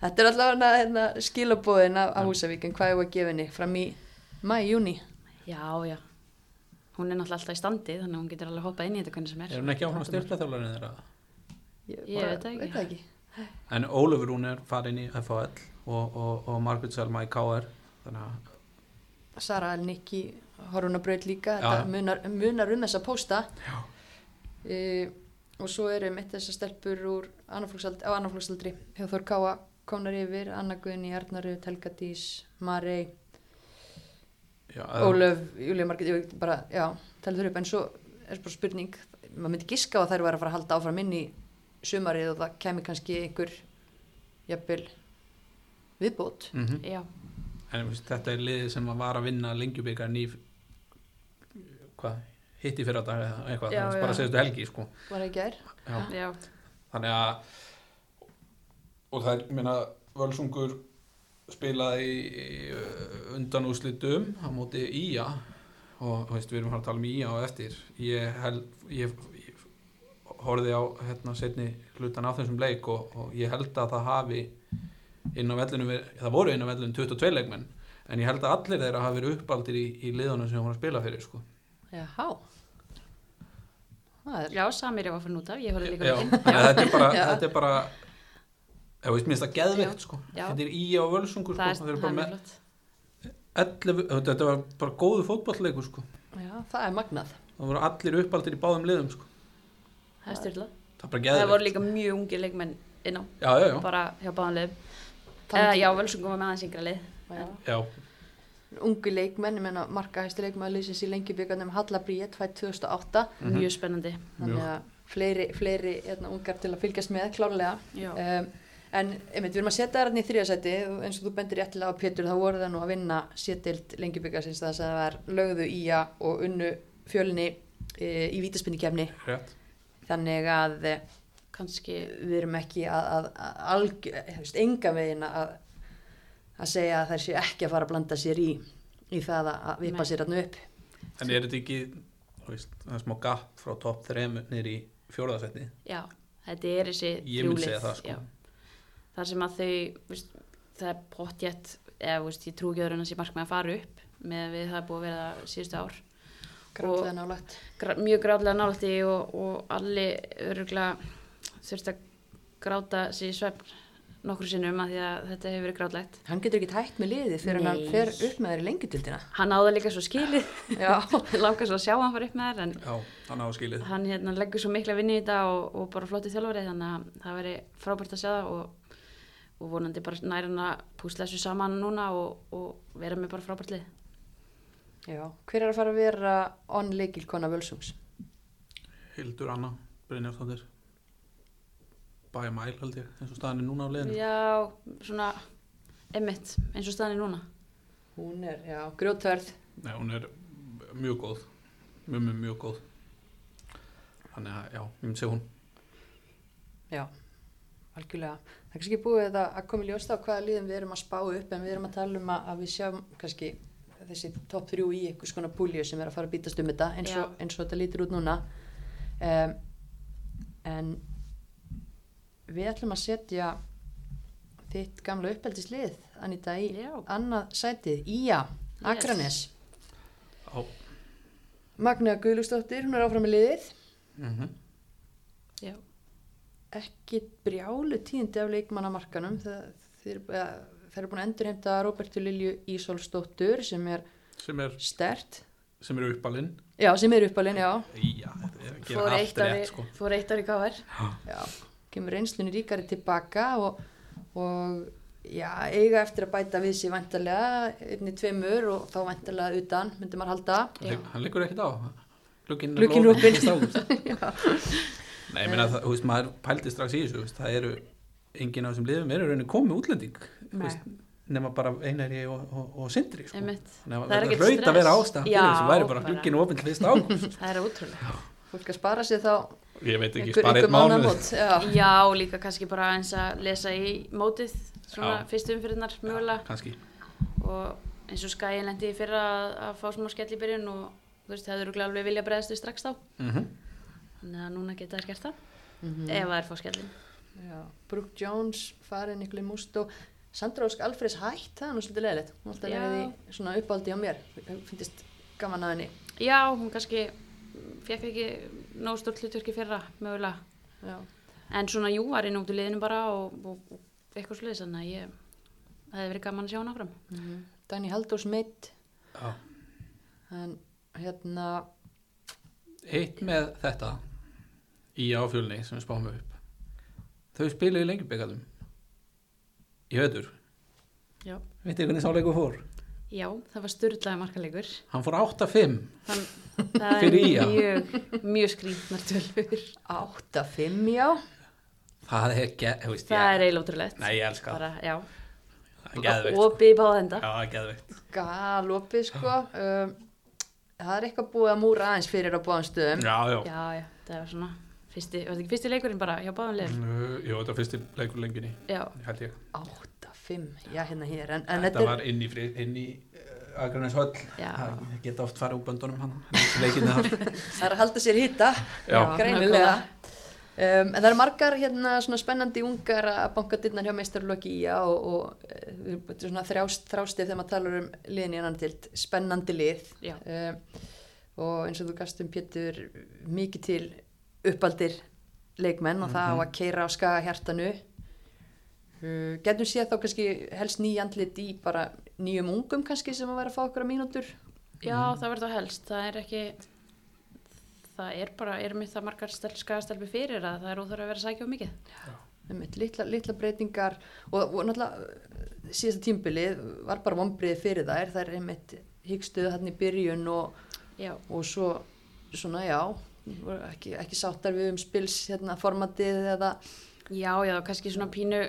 Speaker 1: þetta er allavega hérna, skilabóðin af, af Húsavík en hvað er að gefa henni fram í mæ, júni
Speaker 2: já, já hún er náttúrulega alltaf í standi þannig að hún getur alveg hoppað inn í þetta hvernig sem er
Speaker 3: Er hún ekki áfram styrtaþjálfarinn þeirra?
Speaker 1: ég,
Speaker 2: Ég veit það ekki.
Speaker 1: veit það ekki.
Speaker 3: En Ólafur hún er farin í FHL og, og, og Margaret Selma í KR þannig að
Speaker 1: Sara Elnikki horfuna braut líka
Speaker 3: Já.
Speaker 1: þetta munar, munar um þessa pósta e, og svo eru mitt þessar stelpur úr annarflóksaldri, á annarflóksaldri hjá Þór Káa komnar yfir, Anna Guðni, Arnaru, Telgadís Marei,
Speaker 3: já, eða-
Speaker 1: Ólöf ég veit bara, já, telur þau upp. En svo er bara spurning, maður myndi giska á að þær væri að fara að halda áfram inn í sumarið og það kemur kannski einhver jafnvel viðbót.
Speaker 3: Mhm.
Speaker 2: já,
Speaker 3: En þetta er liðið sem var að vinna lengjubikar í hvað, hitti fyrir dag eða eitthvað,
Speaker 2: Já,
Speaker 3: það bara segjustu helgi sko.
Speaker 1: var ekki er
Speaker 3: Já.
Speaker 2: já,
Speaker 3: þannig að og það er, meina, Völsungur spilaði í, í undanúslitum á móti Ía og veist, við erum að að tala um Ía og eftir ég, held, ég, ég horfði á hérna setni hlutan af þessum leik og, og ég held að það hafi inn á vellinu, það voru inn á vellinu 22 leikmenn en ég held að allir þeirra hafi verið uppaldir í, í liðunum sem hún að spila fyrir sko.
Speaker 1: Jáhá Það er
Speaker 2: já, Samir ég var fyrir út af ég horfði líka
Speaker 3: þannig að þetta er bara, þetta er bara ég veist, mér það geðveikt sko.
Speaker 2: Já.
Speaker 3: þetta er Ía og Völsungur sko.
Speaker 2: það er,
Speaker 3: bara með
Speaker 2: mjög flott
Speaker 3: 11, þetta var bara góðu fótballleikur sko.
Speaker 1: Já, það er magnað.
Speaker 3: það voru allir uppaldir í báðum liðum sko.
Speaker 2: það er styrla
Speaker 3: það er bara
Speaker 2: það voru líka mjög ungi leikmenn inn á
Speaker 3: já, já, já,
Speaker 2: bara hjá
Speaker 1: Þannig-
Speaker 2: eða já, Völsungum var með aðeins yngra lið
Speaker 1: Já.
Speaker 3: já,
Speaker 1: Ungi leikmenn, ég menna markahæsti leikmenn liðsins í lengjubíkarnum Halla Bríett, fætt 2008.
Speaker 3: Mhm.
Speaker 2: mjög spennandi
Speaker 1: Þannig að fleiri, fleiri hérna, ungar til að fylgjast með, klárlega. Um, en einmitt, við erum að setja það hérna í þriðasæti og eins og þú bendir réttilega á Pétur, þá voru það nú að vinna sétild lengjubíkarsins þess að það var lögðu íja og unnu fjölni e, í vítaspinningkefni.
Speaker 3: rétt
Speaker 1: Þannig að
Speaker 2: kannski
Speaker 1: við erum ekki að, að, að alg, veist, enga veginn að, að segja að þær séu ekki að fara að blanda sér í, í það að, vippa
Speaker 2: Nei.
Speaker 1: sér hérna upp.
Speaker 3: en er þetta ekki veist, það smá gap frá topp 3 niður í fjóraðasetti
Speaker 2: já, þetta er þessi
Speaker 3: ég mun
Speaker 2: þrjú
Speaker 3: segja
Speaker 2: lið,
Speaker 3: það sko.
Speaker 2: já. þar sem að þau veist, það er pottjætt eða veist, ég trú ekki öðru en að sé markmið að fara upp með við það er búið að vera síðustu ár
Speaker 1: Gráðlega nálægt.
Speaker 2: Gra mjög gráðlega nálægt í og, og allir öruglega þurft að gráta sér svefn nokkru sinnum að því að þetta hefur verið gráðlegt
Speaker 1: Hann getur ekki hægt með liðið fyrir hann
Speaker 2: Nei.
Speaker 1: fer upp með þær í lengjutildina.
Speaker 2: hann áður líka svo skilið
Speaker 1: Já.
Speaker 2: langar svo að sjá hann fara upp með þær en
Speaker 3: já, hann á skilið
Speaker 2: hann hérna, leggur svo mikla vinni í þetta og, og bara flotti þjálfari þannig að það veri frábært að sjá það og, og vonandi bara næra hann að púsla þessu saman núna og, og vera með bara frábært lið
Speaker 1: Já. Hver er að fara að vera on leikilkona Völsungs?
Speaker 3: Hildur Anna Brynjarsdóttir Bæja Mæl held ég eins og staðan er núna á liðinu
Speaker 2: já, svona emitt, eins og staðan er núna
Speaker 1: Hún er, já, grjótverð.
Speaker 3: Nei, hún er mjög góð mjög, mjög, mjög góð þannig að já, ég myndi segja hún
Speaker 1: Já, algjörlega. Það er kannski búið að, að koma í ljósta á hvaða liðum við erum að spá upp en við erum að tala um að, við sjáum kannski þessi topp þrjú í einhvers konar púlju sem er að fara að bítast um þetta eins og, eins og þetta lítur út núna. Um, en við ætlum að setja þitt gamla uppeldislið, Anita, í
Speaker 2: Já.
Speaker 1: annað sætið, Ía, Akranes.
Speaker 3: á.
Speaker 1: Magna Guðlustóttir, hún er áfram með liðið.
Speaker 3: mm
Speaker 2: já,
Speaker 1: ekki brjálu tíðindi af leikmannamarkanum. Það, þeir, þeir eru búin að endurheimta Róbertu Lilju Ísolsdóttur sem er
Speaker 3: sem er,
Speaker 1: stert.
Speaker 3: sem er uppalinn.
Speaker 1: Já, sem er uppalinn, já,
Speaker 3: já, er
Speaker 2: fór
Speaker 3: gera
Speaker 2: eitt ári,
Speaker 3: rétt sko.
Speaker 2: fór eitt ári káver
Speaker 1: já kemur reynslunni ríkari tilbaka og, og já, eiga eftir að bæta við sér vantarlega einni tveimur og þá vantarlega utan myndi maður halda.
Speaker 3: Hann- liggur ekkert á. Er ágúst. Nei, ég meina það, þú veist, maður pældi strax í þessu, þú veist, það eru enginn af þessum liðum eru rauninni komið útlending nema bara einari og, og, og sindri sko. Að
Speaker 2: Það er
Speaker 3: það vera
Speaker 2: stress.
Speaker 3: þessu væri bara fyrsta ágúst
Speaker 2: það er ótrúlega
Speaker 1: fólk að spara sér þá
Speaker 3: ég veit ekki,
Speaker 1: einhver
Speaker 3: einn mánuð.
Speaker 1: já.
Speaker 2: já, líka kannski bara eins að lesa í mótið svona fyrstu umfyrirnar mögulega.
Speaker 3: kannski,
Speaker 2: og eins og skæin lendi í fyrra að, að fá smá skell í byrjun og þú veist, hefur örugglega alveg vilja bregðast við strax þá.
Speaker 3: Mm
Speaker 2: þannig að núna geta þær gert það
Speaker 1: Mhm.
Speaker 2: ef það er fá skellin
Speaker 1: Já, Brooke Jones, farin Nikli Musto Sandra Ósk Alfreds hætt það er nú svolítið leðilegt, hún alltaf
Speaker 2: Já.
Speaker 1: verið í svona uppáldi á mér, finnst gaman að henni.
Speaker 2: Já, hún kannski fekk ekki nóg stórt hlutverki fyrra mögulega.
Speaker 1: Já,
Speaker 2: en svona jú, var inn út í liðinu bara og, og, og eitthvað sluðis þannig að ég það hefði verið gaman að sjá hana áfram.
Speaker 1: Mm Dani Halldórs meitt
Speaker 3: Já.
Speaker 1: en hérna
Speaker 3: eitt með þetta í áfjölni sem við spáum upp. Þau spiluðu í lengjubikatum í höður
Speaker 2: já,
Speaker 3: veitir hvernig sáleikur fór
Speaker 2: já það var styrlaði markalegur
Speaker 3: hann fór 8-5
Speaker 2: þann það
Speaker 3: Fyrir
Speaker 2: er
Speaker 3: ÍA.
Speaker 2: mjög, mjög skrýtnar tölfur
Speaker 1: 8-5 já.
Speaker 3: Það er ekki, þú veist
Speaker 2: það
Speaker 3: ég
Speaker 2: er eiginlega ótrúlegt.
Speaker 3: Nei, ég elska það,
Speaker 2: bara, já,
Speaker 3: það er geðveikt
Speaker 2: og opið í báða enda.
Speaker 3: Já, það er geðveikt.
Speaker 1: Galopið sko. Um, það er eitthvað búið að múra aðeins fyrir á báðum stöðum.
Speaker 3: Já, já,
Speaker 2: já, já, það var svona fyrsti, var þetta ekki fyrsti leikurinn bara? Hjá
Speaker 3: Uh, jú, þetta var fyrsti leikur lengjunni
Speaker 2: já,
Speaker 3: held ég
Speaker 1: 8-5, já hérna hér en, en
Speaker 3: þetta var inn í, inn í uh, Akranes höll
Speaker 2: Já.
Speaker 3: það geta oft farið úr böndunum hann
Speaker 1: það er að halda sér hitta
Speaker 3: Já.
Speaker 1: greinilega um, en það eru margar hérna svona spennandi ungar að banka dyrnar hjá meistarlöki í og, og eh, þetta er svona þrjást, þrástið þegar maður talar um liðin í annan tilt spennandi lið
Speaker 2: Já.
Speaker 1: um, og eins og þú gast um Pétur mikið til uppaldir leikmenn og það á að keira á skaga hjartanu uh, getum séð þá kannski helst nýjandlit í bara nýjum ungum kannski sem að vera að fá okkur að mínútur.
Speaker 2: Já, það verður þá helst. Það er ekki það er bara, er mér það margar skæðastelfi fyrir að það er óþarf að vera sækja á mikið.
Speaker 1: Litla, litla breytingar og, og náttúrulega síðasta tímbilið var bara vonbriðið fyrir þær. Það er einmitt hyggstuðu hann í byrjun og,
Speaker 2: já,
Speaker 1: og svo svona já ekki, ekki sáttar við um spils hérna, formatið eða
Speaker 2: já, já, kannski svona pínu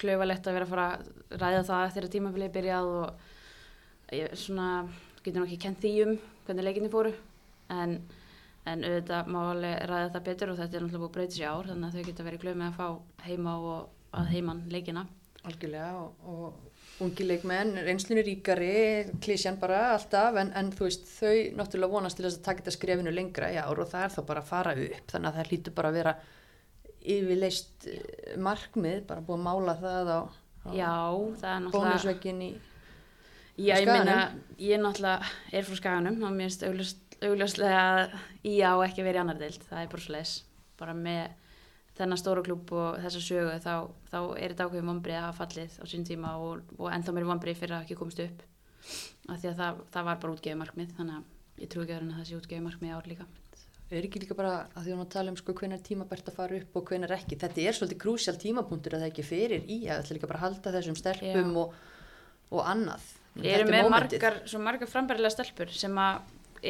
Speaker 2: klaufalegt að vera að fara að ræða það eftir að tímabilið byrjað og ég svona getur nú ekki kent því um hvernig leikinni fóru en, en auðvitað má alveg ræða það betur og þetta er náttúrulega búið að breyta sér ár þannig að þau geta verið glöð með að fá heima og að heiman leikina.
Speaker 1: Algjörlega og, og ungi leikmenn, reynslunni ríkari klísjan bara alltaf en, en þú veist þau náttúrulega vonast til þess að taka þetta skrefinu lengra í ár og það er þá bara að fara upp þannig að það hlýtur bara að vera yfirleist eh, markmið bara búið að mála það á, á
Speaker 2: er
Speaker 1: bónusvekkin í
Speaker 2: Já, ég meina, ég náttúrulega er frá skaganum og mér finnst augljóslega að ég á ekki verið annar deild, það er bara leis bara með þennan stóra klúb og þessa sögu þá, þá er þetta ákveðum vombrið að hafa fallið á sín tíma og, og ennþá mér vombrið fyrir að ekki komist upp. Af því að það, það var bara útgefið markmið þannig að ég trú ekki að það sé útgefið markmið í ár líka
Speaker 1: er ekki líka bara að því hún að tala um sko hvenar tímabært að fara upp og hvenar ekki. Þetta er svolítið krúsjál tímapunktur að það ekki fyrir í að það líka bara að halda þessum stelpum og, og annað. Þetta er
Speaker 2: með margar, margar frambærilega stelpur sem að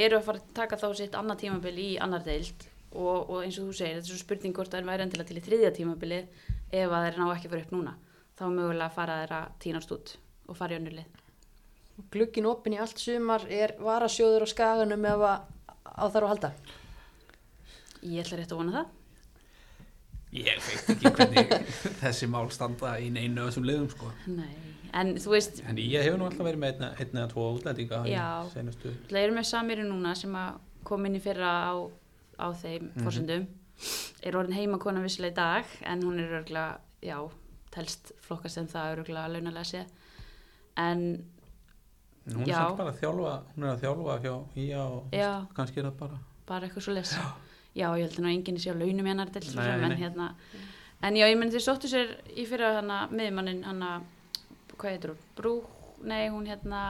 Speaker 2: eru að fara að taka þá sitt annað tímabil í annar deild og, og eins og þú segir, þetta er svo spurning hvort það er væri endilega til í þriðja tímabili ef að þeir ná ekki að fara upp núna. Þá er mögulega fara þeir að tínast út og fara í önnulið.
Speaker 1: glukkin opin í allt sumar er varasjóður á skaganum ef að á þar að halda
Speaker 2: Ég ætla rétt að vona það.
Speaker 3: ég veit ekki hvernig þessi mál standa í neinu af þessum liðum sko.
Speaker 2: Nei, en þú veist,
Speaker 3: en ég hefur nú alltaf verið með einna, einna eða tvo útlendinga í
Speaker 2: Já.
Speaker 3: seinustu
Speaker 2: það eru með Samiri núna sem að kom inn í fyrra á, á þeim
Speaker 3: Mhm.
Speaker 2: forsendum. Er orðin heimakona vissilega í dag en hún er örgulega, já, telst flokkast en það örgulega launalega séð. En
Speaker 3: hún er
Speaker 2: Já.
Speaker 3: samt bara að þjálfa hún er að þjálfa hjá og
Speaker 2: Já.
Speaker 3: kannski er það bara
Speaker 2: bara eitthvað svo les já, ég held að ná enginn sé á launum í hennar delt, en hérna, en já, ég meni þeir sóttu sér í fyrra hana miðjumannin, hana, hvað heitir hún, Brú, nei, hún hérna,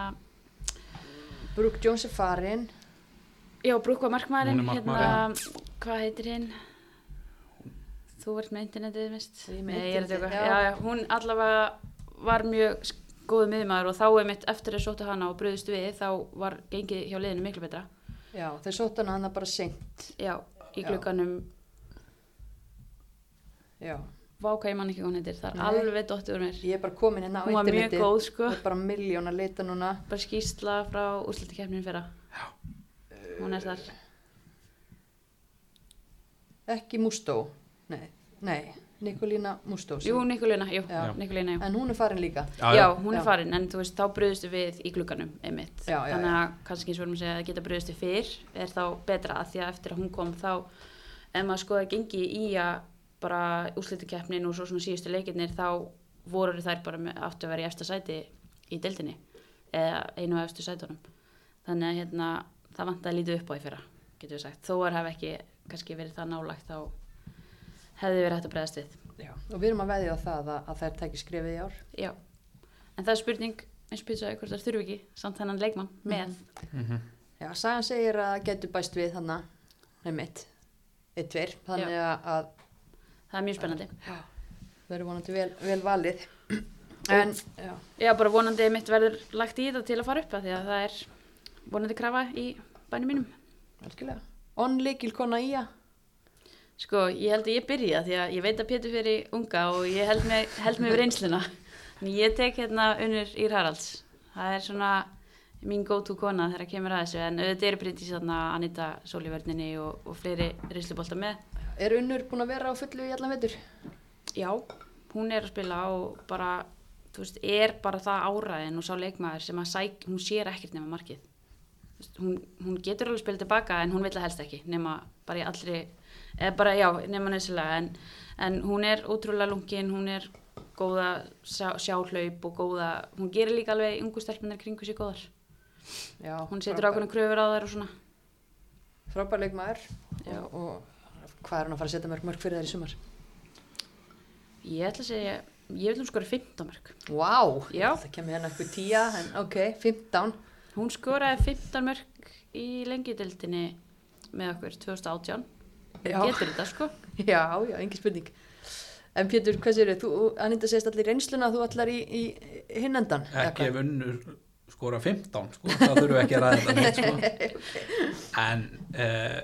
Speaker 1: Brooke Jones er farin
Speaker 2: já, Brúk var markmaðurinn, hérna, hvað heitir hinn? Þú ert með internetið, mist?
Speaker 1: Er
Speaker 2: Nei, ég er að tjóka.
Speaker 1: já.
Speaker 2: Já, hún allavega var mjög góð miðjumadur og þá er mitt eftir að sóttu hana og bröðist við, þá var gengið hjá liðinu miklu betra.
Speaker 1: Já, þeir sótt hana hana bara seint
Speaker 2: Já, í
Speaker 1: Já.
Speaker 2: glugganum
Speaker 1: Já,
Speaker 2: Vá hvað ég man ekki hún heitir, það er
Speaker 1: Nei.
Speaker 2: alveg dottið úr mér.
Speaker 1: ég er bara komin hérna á
Speaker 2: Hún var mjög
Speaker 1: internetið
Speaker 2: góð sko,
Speaker 1: Það er bara miljón að leita núna
Speaker 2: bara skýsla frá úrslutikefninu fyrra. Hún er þar.
Speaker 1: Ekki Mustó Nei, nei, Nikolína Mustó sem-
Speaker 2: Jú, Nikolina, jú,
Speaker 1: Já.
Speaker 2: Nikolina, jú.
Speaker 1: En hún er farin líka
Speaker 3: Já,
Speaker 2: Já,
Speaker 3: já.
Speaker 2: hún er
Speaker 1: Já.
Speaker 2: farin, en þú veist, þá bröðustu við í glugganum, einmitt. Þannig að kannski eins og við erum að segja að geta bröðustu fyrr er þá betra að því að eftir að hún kom þá, ef maður skoða gengi í að bara úrslitakeppnin og svo svona síðustu leikirnir, þá voru þær bara með, áttu að vera í efsta sæti í deildinni, eða einu af efstu sætunum. Þannig að hérna, það vantaði lítið upp á í fyrra, getur við sagt. Hefði verið hægt að bregðast við.
Speaker 1: Já, og við erum að veðja á það að, að þær tæki skrifið í ár.
Speaker 2: Já, en það er spurning eins og pizza hvort það þurfi ekki samt þennan leikmann með.
Speaker 3: Mhm.
Speaker 1: Já, sagan segir að getur bæst við þannig með mitt eitt tveir, þannig að, að
Speaker 2: það er mjög spennandi.
Speaker 1: Verður vonandi vel, vel valið. En, já,
Speaker 2: Já, bara vonandi mitt verður lagt í þetta til að fara upp að því að það er vonandi krafa í bænum mínum.
Speaker 1: Algjörlega. On líkil kona í að
Speaker 2: Sko, ég held að ég byrja því að ég veit að Pétur fyrir unga og ég held mig, held mig við reynsluna. En ég tek hérna unnur Ír Haralds. Það er svona mín go-to kona þegar kemur að þessu. En auðvitað eru Bryndís þarna Anita Sólíverninni og, og fleiri reynslubólta með.
Speaker 1: Er unnur búin að vera á fullu í allan vetur?
Speaker 2: Já, hún er að spila og bara, þú veist, er bara það áræðin og sá leikmaður sem að sæk, hún sér ekkert nema markið. Veist, Hún, hún getur alveg spilað tilbaka en hún vill það helst ekki nema bara í allri, eða bara já, nema nöðsilega en, en hún er ótrúlega lungin, hún er góða sjá, sjáhlaup og góða, hún gerir líka alveg ungu stelpunar kringu sér góðar.
Speaker 1: já,
Speaker 2: Hún setur ákveðna kröfur á þær og svona.
Speaker 1: frábær leikmaður
Speaker 2: Já.
Speaker 1: og, og hvað er hann að fara að setja mörg mörg fyrir þær í sumar
Speaker 2: Ég ætla að segja, ég vil hún skora 15 mörg.
Speaker 1: Vá,
Speaker 2: Já.
Speaker 1: það kemur hérna eitthvað tíja en ok, 15
Speaker 2: Hún skoraði 15 mörg í lengjudildinni með okkur 2018.
Speaker 1: Já.
Speaker 2: Getur þetta sko?
Speaker 1: Já, já, engin spurning En Pétur, hvað séu þú, Anita segist allir reynsluna að þú allar í, í hinnendan
Speaker 3: ekki ef unnur skora 15 sko, það þurfum við ekki að ræða þetta neitt sko. en eh,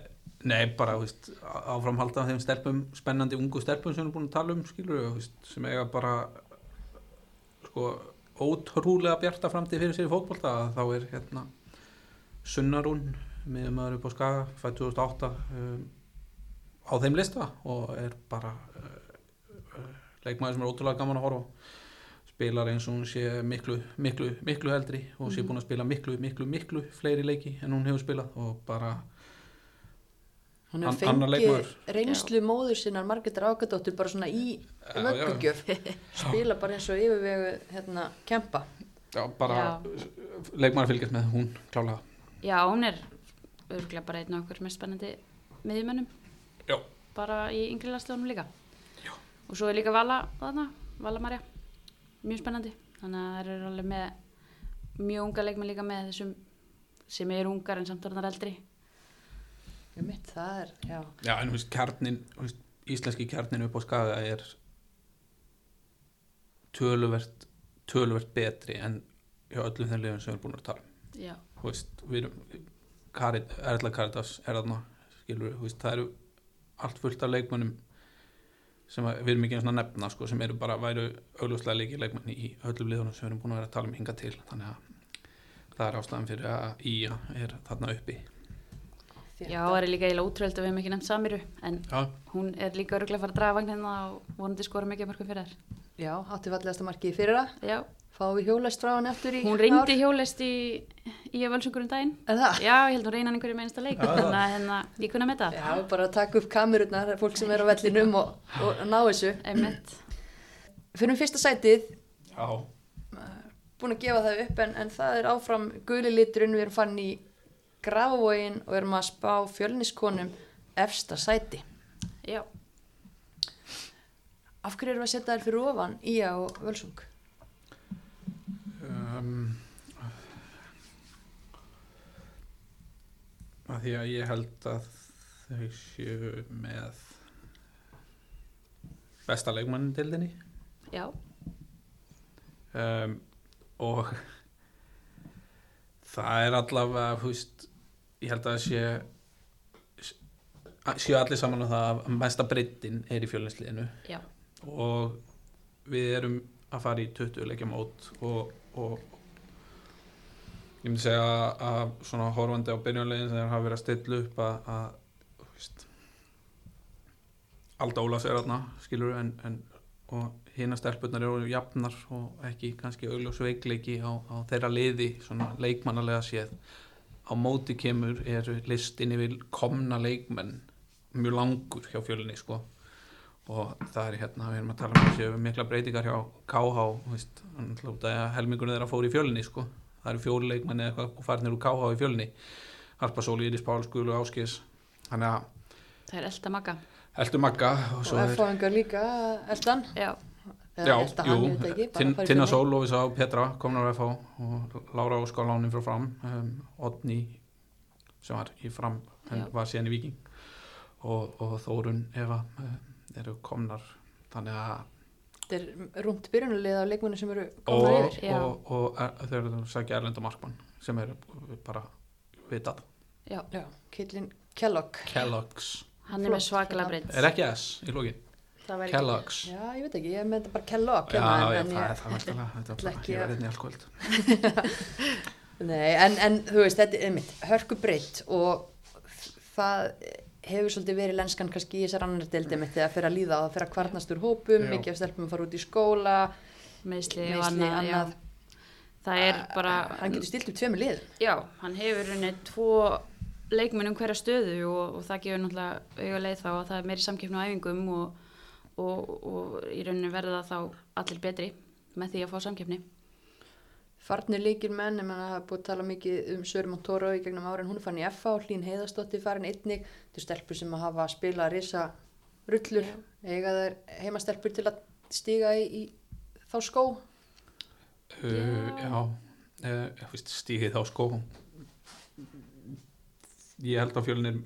Speaker 3: nei, bara veist, áframhalda þeim stelpum, spennandi ungu stelpum sem við erum búin að tala um, skilur veist, sem eiga bara sko, ótrúlega bjarta framtíð fyrir sér í fótbolta, þá er hérna Sunnarún miðum maður upp á Skaga, fætt 2008 um, á þeim lista og er bara uh, uh, leikmaður sem er ótrúlega gaman að horfa spilar eins og hún sé miklu, miklu, miklu eldri og sé búin að spila miklu, miklu, miklu fleiri leiki en hún hefur spilað og bara
Speaker 1: hefur
Speaker 3: annar
Speaker 1: fengið reynslu móður sinnar Margetur Ákadóttur bara svona í vöggugjöf. Spila bara eins og yfirvegu hérna, kempa.
Speaker 3: Já, bara leikmaður fylgjast með hún klálega
Speaker 2: Já, hún er örgulega bara einn af okkur mest spennandi miðjumönnum.
Speaker 3: Já.
Speaker 2: Bara í yngri landstöðunum líka. Já. Og svo er líka Vala þarna, Vala Marja. Mjög spennandi. Þannig að það eru alveg með mjög unga leikmenn líka með þessum sem eru ungar en samt orðnar eldri.
Speaker 1: um mitt, það er, já,
Speaker 3: já, en þú veist, kjarnin, þú veist, íslenski kjarnin upp á Skaga er töluvert töluvert betri en hjá öllum þeim liðum sem við erum búin að tala um
Speaker 2: Já.
Speaker 3: þú veist, við erum Karit, Erla Karitas er þarna skilur, þú veist, það eru allt fullt af leikmönnum sem við erum ekki einu svona nefna sko, sem eru bara, væru augljóslega leiki leikmenn í öllum liðunum sem við erum búin að vera að tala um hinga til. Þannig að það er ástæðan fyrir að Ía er þarna uppi
Speaker 2: Já, það er líka eiginlega útröld að við hefum ekki nefnt Samiru en
Speaker 3: Já,
Speaker 2: hún er líka örgulega að fara að draga vagnina og vonandi skora mikið mörgum fyrir þær.
Speaker 1: já, átti fallegasta marki í fyrra
Speaker 2: Já,
Speaker 1: fáum við hjólest frá hann eftir í
Speaker 2: hún reyndi hjólest í, í að völsungurum daginn.
Speaker 1: er það?
Speaker 2: Já, ég held hún reyna hann einhverju með einsta leik þannig að hérna, ég kunna með það
Speaker 1: Já, bara að taka upp kamerurnar, fólk sem er á vellinum og, og ná þessu.
Speaker 2: Einmitt.
Speaker 1: Fyrir um fyrsta sætið,
Speaker 3: já,
Speaker 1: búin að gefa það upp, en, en það er áfram guli liturinn, við erum fann í grafavógin og erum að spá fjölniskonum efsta sæti.
Speaker 2: Já,
Speaker 1: Af hverju erum við að setja þær fyrir ofan Ía og Völsung?
Speaker 3: um, að því að ég held að þau séu með besta leikmannin dildinni
Speaker 2: já,
Speaker 3: um, og það er allavega þú veist, ég held að sé séu allir saman á það að mesta breytin er í fjölinsliðinu
Speaker 2: já,
Speaker 3: og við erum að fara í 20 leikja mót og, og ég myndi segja að- svona horfandi á byrjunlegin sem hafa verið að stilla upp að, að veist, Alda Ólafs er þarna skilur en, en og hina stelpunar eru jafnar og ekki kannski augljós veikleiki á, á þeirra liði svona leikmannalega séð á móti kemur er listin yfir komna leikmenn mjög langur hjá fjölinni sko. Og það er hérna, við erum að tala um þessi mikla breytingar hjá KH veist, helmingunni þeirra fór í fjölinni sko, það eru fjóri leikmenni eða eitthvað og farnir úr KH í fjölinni Harpa Sóli, Íris Pál, Skulu, Áskis þannig að
Speaker 2: það er elda maga.
Speaker 3: Eldur Magga og
Speaker 1: Og
Speaker 3: svo er
Speaker 1: F-fáingar líka, Eldan?
Speaker 2: Já,
Speaker 3: Já, jú,
Speaker 1: hann, ég veit ekki, bara
Speaker 3: Tin-
Speaker 1: fara í
Speaker 3: Tinna
Speaker 1: fjölni.
Speaker 3: Sól, og Petra komnar á FH og Lára Óskar lánin frá fram um, Odni sem var í fram en
Speaker 2: Já.
Speaker 3: var síðan í Viking og, og Þórun Eva um, eru komnar þannig að
Speaker 1: Þetta er rúmt byrjunulið af leikmenni sem eru
Speaker 3: og,
Speaker 1: komnar yfir.
Speaker 2: Já.
Speaker 3: og, og, og þau eru að sækja Erlenda Markmann sem er bara vitað
Speaker 2: já,
Speaker 1: Já, Kittlin Kellogg.
Speaker 3: Kellogg's
Speaker 2: hann er með svakalega
Speaker 1: hérna.
Speaker 2: breytt.
Speaker 3: er ekki S í
Speaker 2: væri
Speaker 3: Kellogg's
Speaker 1: Já, ég veit ekki, ég með þetta bara Kellogg.
Speaker 3: Já,
Speaker 1: hérna,
Speaker 3: já,
Speaker 1: en
Speaker 3: það
Speaker 1: ég-
Speaker 3: er það
Speaker 1: ætla
Speaker 3: var bara,
Speaker 1: ekki
Speaker 3: ég var einnig allkvöld
Speaker 1: Nei, en, en þú veist, þetta er mitt, hörku breytt og það hefur svolítið verið lenskan kannski í þessar annar deildi mitt þegar fyrir að líða og það fyrir að kvarnast úr hópum,
Speaker 3: Já.
Speaker 1: mikið af stelpum að fara út í skóla,
Speaker 2: meðsli og annað,
Speaker 1: annað.
Speaker 2: já. Það er bara,
Speaker 1: Hann getur stilt upp tveimur liðum.
Speaker 2: já, hann hefur henni tvo leikmenn um hverja stöðu og, og það gefur náttúrulega auga leið þá að það er meiri samkeppni á æfingum og, og, og í rauninni verða þá allir betri með því að fá samkeppni.
Speaker 1: Farnir líkir menn, ég menna það er búið að tala mikið um Söri Montoro í gegnum árin, hún er farin í FA og Hlín Heiðastóttir farin einnig, þetta er stelpur sem að hafa spilað risa rullur, eiga þær heimastelpur til að stíga í, í þá skó.
Speaker 3: Uh, já, uh, stígið þá sko ég held að fjölnir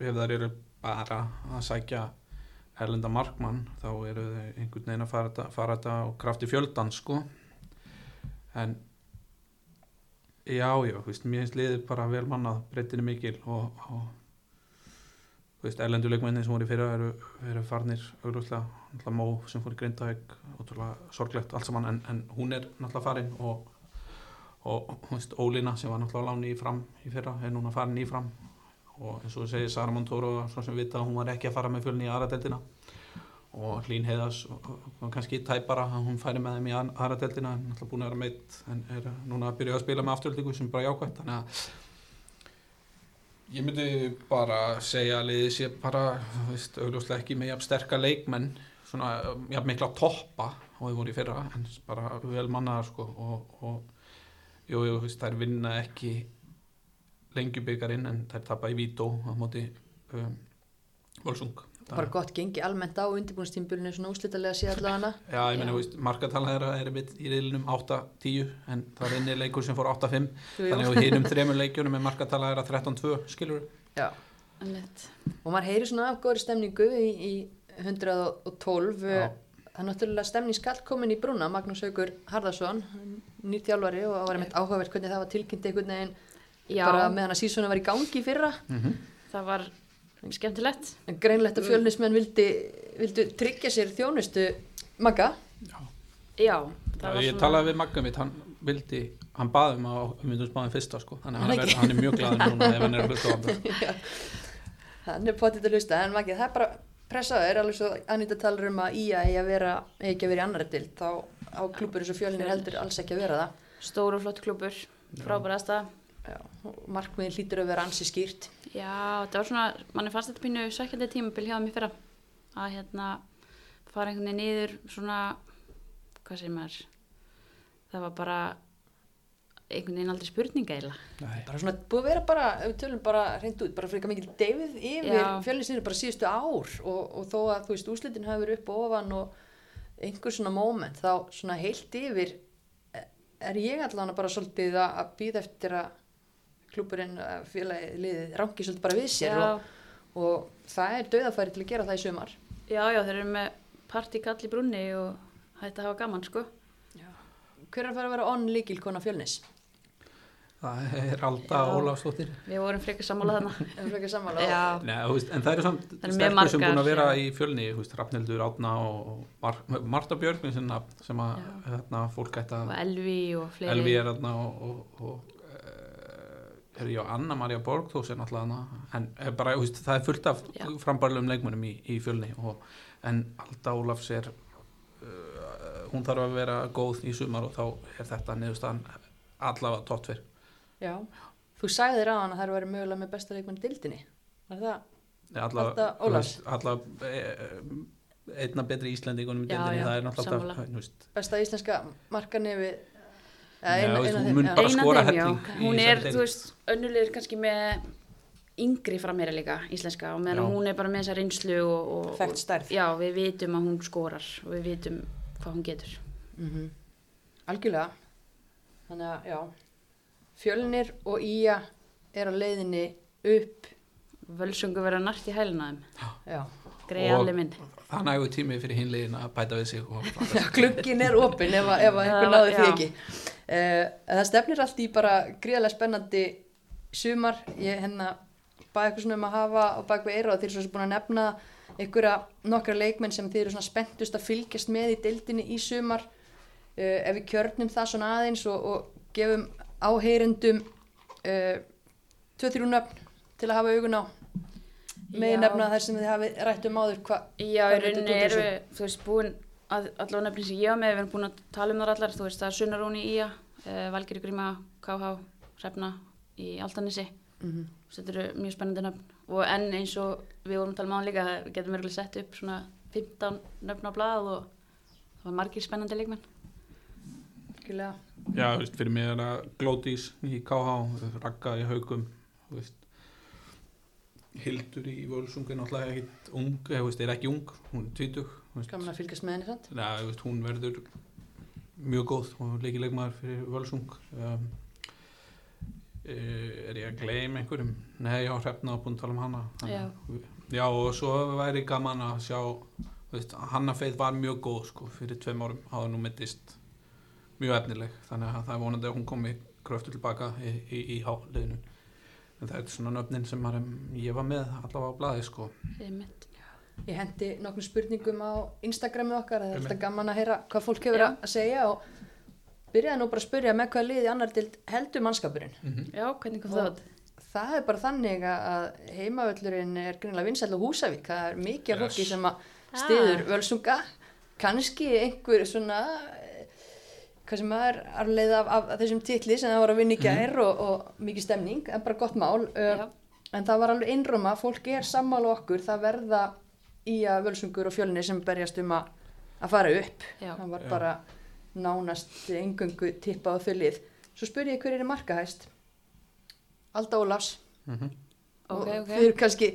Speaker 3: ef þær eru bara að sækja erlenda markmann þá eru þau einhvern veginn að fara þetta, fara þetta á krafti fjöldan sko. En já, já, þú veist, mér finnst liðið bara vel mannað, breytin er mikil og, og þú veist, erlenduleikmennin sem voru í fyrra eru, eru farnir auglúslega, náttúrulega Mó sem fór í Grindavík, ótrúlega sorglegt allt saman, en, en hún er náttúrulega farin og, og þú veist, Ólína sem var náttúrulega láni í fram í fyrra, er núna farin í fram og eins og þú segir Sara Montoro svo sem vita hún var ekki að fara með fjölni í aðradeldina og Hlín Heiðas og, og kannski tæpara að hún færi með þeim í aðradeldina en náttúrulega búin að vera meitt en er núna að byrja að spila með afturöldingu sem bara jákvæmt þannig að ég myndi bara segja að liðið sé bara þú veist, augljóslega ekki með jafn sterka leikmenn svona jafn mikla toppa og þau voru í fyrra en bara vel mannaðar sko og, og jú, jú, þú veist, þær vinna ekki lengjubyggarinn en þær tapa í vító á móti um, Volsung
Speaker 1: Bara gott gengi almennt á undirbúinstímbulinu svona allavega hana.
Speaker 3: Já, ég meina, markatala þeirra er mitt í riðlinum 8-10 en það er inni leikur sem fór 8-5 þannig að hinum þremur leikjunum er markatala þeirra 13-2, skilur
Speaker 1: Já.
Speaker 2: Einmitt.
Speaker 1: Og maður heyri svona af góðri stemningu í, í 112.
Speaker 3: Já.
Speaker 1: Það er náttúrulega stemningskall komin í brúna, Magnús Haugur Harðarsson, nýr þjálfari og það var einmitt áhugavert hvernig það var tilkynnt einhvern veginn
Speaker 2: Já,
Speaker 1: bara meðan að sísona var í gangi í fyrra.
Speaker 3: mm
Speaker 2: það var skemmtilegt.
Speaker 1: En greinlegt að fjölnismenn vildi, vildi tryggja sér þjónustu Magga.
Speaker 3: Já,
Speaker 2: Já, það var
Speaker 3: ég
Speaker 2: svona...
Speaker 3: talaði við Magga mitt, hann vildi hann baði um að við myndum spáðum fyrsta sko, þannig að hann,
Speaker 1: Hann
Speaker 3: er, hann er mjög glaður núna ef hann er að hlusta á þetta.
Speaker 1: Hann er potið að hlusta, en Maggi, það er bara pressaður, alveg svo Anita talar um að Ía eigi að vera, eigi ekki að vera í annari dild, þá á klúpur eins og fjölnir heldur alls ekki að vera það.
Speaker 2: Stór og flott klubur, frábæra aðstæða.
Speaker 1: Já, og markmiðin hlýtur að vera ansi skýrt.
Speaker 2: Já, þetta var svona, manni fannst þetta pínu svekkjandi tímabil hjá í fyrra. Að hérna fara einhvern veginn niður svona, hvað segir maður, það var bara einhvern veginn aldrei spurninga.
Speaker 3: Nei.
Speaker 1: bara svona búið að vera bara, ef við tölum bara reynd út, bara fyrir mikil deyfið yfir
Speaker 2: Já.
Speaker 1: fjölninsinu bara síðustu ár og, og þó að þú veist úslitin hafi verið upp og ofan og einhver svona moment þá svona heilt yfir er ég allan bara svolítið að, að býða eftir að klúburinn félagið liðið rangi svolítið bara við sér
Speaker 2: Já,
Speaker 1: og, og það er döðafæri til að gera það í sumar
Speaker 2: já, já, þeir eru með partikall í brunni og hætti að hafa gaman, sko.
Speaker 1: hver er að fara að vera onn líkilkona fjölnis?
Speaker 3: Það er Alda
Speaker 2: Já.
Speaker 3: Ólafsdóttir.
Speaker 2: Við vorum frekar sammála þarna.
Speaker 1: Er
Speaker 2: já,
Speaker 3: en það eru samt
Speaker 2: mjög
Speaker 3: stelpur sem búin að vera
Speaker 2: já.
Speaker 3: í fjölni, Rafnildur Átna og Mar Marta Björg sem, að
Speaker 2: Já.
Speaker 3: hérna, fólk að
Speaker 2: Elvi og fleiri.
Speaker 3: Elvi er þarna og, og, og er ég á Anna Maria Borgþós er náttúrulega en er bara, þú veist, það er fullt af
Speaker 2: Já.
Speaker 3: frambarlegum leikmönum í, í fjölni og, en Alda Ólafs er uh, hún þarf að vera góð í sumar og þá er þetta niðurstaðan allavega tóttver
Speaker 1: Já. Þú sagðir á hann að það eru verið mögulega með besta leikmann í dildinni. Er það?
Speaker 3: allavega,
Speaker 1: Alda Ólafs.
Speaker 3: allavega e, einna betri Íslandingunum í
Speaker 2: Já, já,
Speaker 3: það er náttúrulega
Speaker 1: Besta íslenska markanefi
Speaker 3: hún mun
Speaker 1: já.
Speaker 3: bara
Speaker 2: Eina
Speaker 3: skora
Speaker 2: þeim, já.
Speaker 3: helling í
Speaker 2: Hún
Speaker 3: þessari
Speaker 2: er, þú veist, önnulegur kannski með yngri frammeira líka, íslenska, og meðan hún er bara með þessa reynslu og, og,
Speaker 1: Þekkt stærð.
Speaker 2: Já, við vitum að hún skorar og við vitum hvað hún getur.
Speaker 1: Mhm. Algjörlega. Þannig að, já, fjölnir og Ía er á leiðinni upp.
Speaker 2: Völsungu vera nart í hæluna þeim,
Speaker 1: Já.
Speaker 2: greið allir minn.
Speaker 3: það nægu tími fyrir hinlegin að bæta við sig
Speaker 1: klukkinn er opinn ef, að- ef að einhver
Speaker 2: Já,
Speaker 1: náði því ekki. Uh, það stefnir allt í bara gríðarlega spennandi sumar. Ég hérna bæði eitthvað svona um að hafa á bakvið eira og þeir eru svo sem búin að nefna einhverja nokkra leikmenn sem þeir eru svona spenntust að fylgjast með í deildinni í sumar. Uh, ef við kjörnum það svona aðeins og, og gefum áheyrendum uh, tvö þrjú nöfn til að hafa augun á með nefna þær sem þið hafi rætt um áður hva,
Speaker 2: Já, í rauninni erum við, þú veist, búin allavega nefnir sem ég var með, við erum búin að tala um þar allar, þú veist, það er Sunnarún í Ía, uh, Valgeri Gríma, KH, Hrefna í Altanesi,
Speaker 1: Mhm.
Speaker 2: þetta eru mjög spennandi nöfn og enn eins og við vorum að tala um án líka, við getum verið sett upp svona 15 nöfn á blað og það var margir spennandi leikmenn.
Speaker 1: Algjörlega.
Speaker 3: Já, þú veist, fyrir mig er það Glódís í KH, Ragga í Haugum, þú veist, Hildur í Völsungi, náttúrulega ekkit ung, eða, þú veist, er ekki ung, hún er tvítug, þú veist,
Speaker 1: Gaman að fylgjast með henni sant?
Speaker 3: Já, veist, hún verður mjög góð og leikir leikmaður fyrir Völsung. Um, eh, er ég að gleyma einhverjum? Nei, já, hrefna og búin að tala um hana.
Speaker 2: Já.
Speaker 3: Já, og svo væri gaman að sjá, veist, Hanna Feið var mjög góð, sko, fyrir tveim árum, hafa nú myndist mjög efnileg, þannig að það er vonandi að hún komi kröftu tilbaka í, í, í háliðinu. En það er svona nöfnin sem maður, ég var með allavega á blaði, sko.
Speaker 2: Einmitt.
Speaker 1: Ég hendi nokkrum spurningum á Instagramið okkar, það er alltaf gaman að heyra hvað fólk hefur að segja og byrjaði nú bara að spyrja með hvað liði annar til heldur mannskapurinn.
Speaker 2: Já, hvernig kom
Speaker 1: Og-
Speaker 2: það?
Speaker 1: Það er bara þannig að heimavöllurinn er grunlega vinsæll á Húsavík, það er mikið
Speaker 3: Yes.
Speaker 1: fólki sem að
Speaker 2: Ah.
Speaker 1: stiður völsunga, kannski einhver svona, eh, hvað sem er arleið af, af þessum titli sem það var að vinna í gær og, og mikið stemning, en bara gott mál. Uh,
Speaker 2: Já.
Speaker 1: En það var alveg einrúma, fólk er sammála okkur, það verða í að völsungur og fjölni sem berjast um að, að fara upp.
Speaker 2: Já.
Speaker 1: Það var
Speaker 3: Já.
Speaker 1: bara nánast engöngu tippað á þullið. Svo spyr ég hver er markahæst? Alda Ólafs.
Speaker 3: Mm
Speaker 2: Ok,
Speaker 1: Og
Speaker 2: ok.
Speaker 1: Þið eru kannski,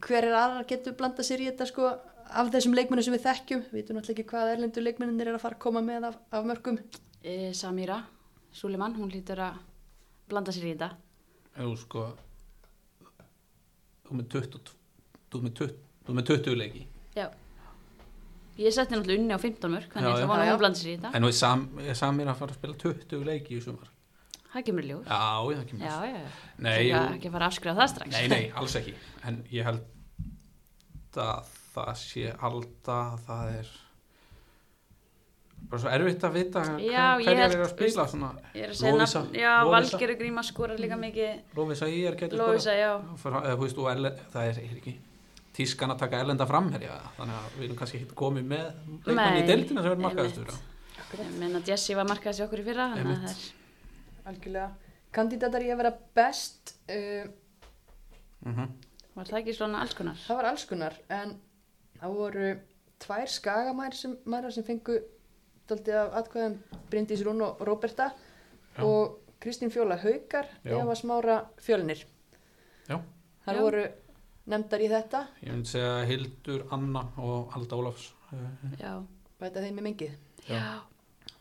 Speaker 1: hver er aðra getur blanda sér í þetta sko af þessum leikmennum sem við þekkjum. Við veitum náttúrulega ekki hvað erlendu leikmennir er að fara að koma með af, af mörgum.
Speaker 2: E, Samíra Súlimann, hún hlýtur að blanda sér í þetta.
Speaker 3: Jú, sko, þú með 20, þú er með 20, þú er með 20 leiki.
Speaker 2: Já. Ég setti náttúrulega unni á 15 mörg, þannig að það var blanda sér í þetta.
Speaker 3: En nú er, sam, er Samir að fara að spila 20 leiki í sumar.
Speaker 2: Það kemur í ljós.
Speaker 3: Já, já, það kemur.
Speaker 2: Já, já, já.
Speaker 3: Nei,
Speaker 2: ekki,
Speaker 3: jú.
Speaker 2: að- ekki að fara að afskrifa það strax.
Speaker 3: Nei, nei, alls ekki. En ég held að það sé alltaf, það er bara svo erfitt að vita
Speaker 2: Já,
Speaker 3: hver-
Speaker 2: ég
Speaker 3: hverjar
Speaker 2: held-
Speaker 3: eru að spila svona.
Speaker 2: Ég er að segja
Speaker 3: Lovísa,
Speaker 2: nafn, já,
Speaker 3: Lovísa.
Speaker 2: Valgeir Gríma skorar líka mikið,
Speaker 3: Lófisa í er getur og erle, það er, er ekki tískan að taka erlenda framherja þannig að við erum kannski ekki komið með leikmann í
Speaker 2: Nei,
Speaker 3: deildina sem er
Speaker 2: einmitt.
Speaker 3: markaðastur
Speaker 2: Ég meina Jessi var markaðist í okkur í fyrra, að það er,
Speaker 1: Algjörlega. Kandidatar í að vera best, uh,
Speaker 3: mm -hmm.
Speaker 2: var það ekki svona alls konar?
Speaker 1: það var alls konar. En það voru tvær skagamæður sem, sem fengu daldið af atkvæðum Bryndís Rún og Róberta.
Speaker 3: Já.
Speaker 1: og Kristín Fjóla Haukar. Eva Smára Fjölnir
Speaker 3: Já.
Speaker 1: þar
Speaker 2: Já.
Speaker 1: voru nefndar í þetta.
Speaker 3: Ég myndi segja Hildur, Anna og Alda Ólafs. eh,
Speaker 2: Já,
Speaker 1: bæta þeim með mingið
Speaker 2: já,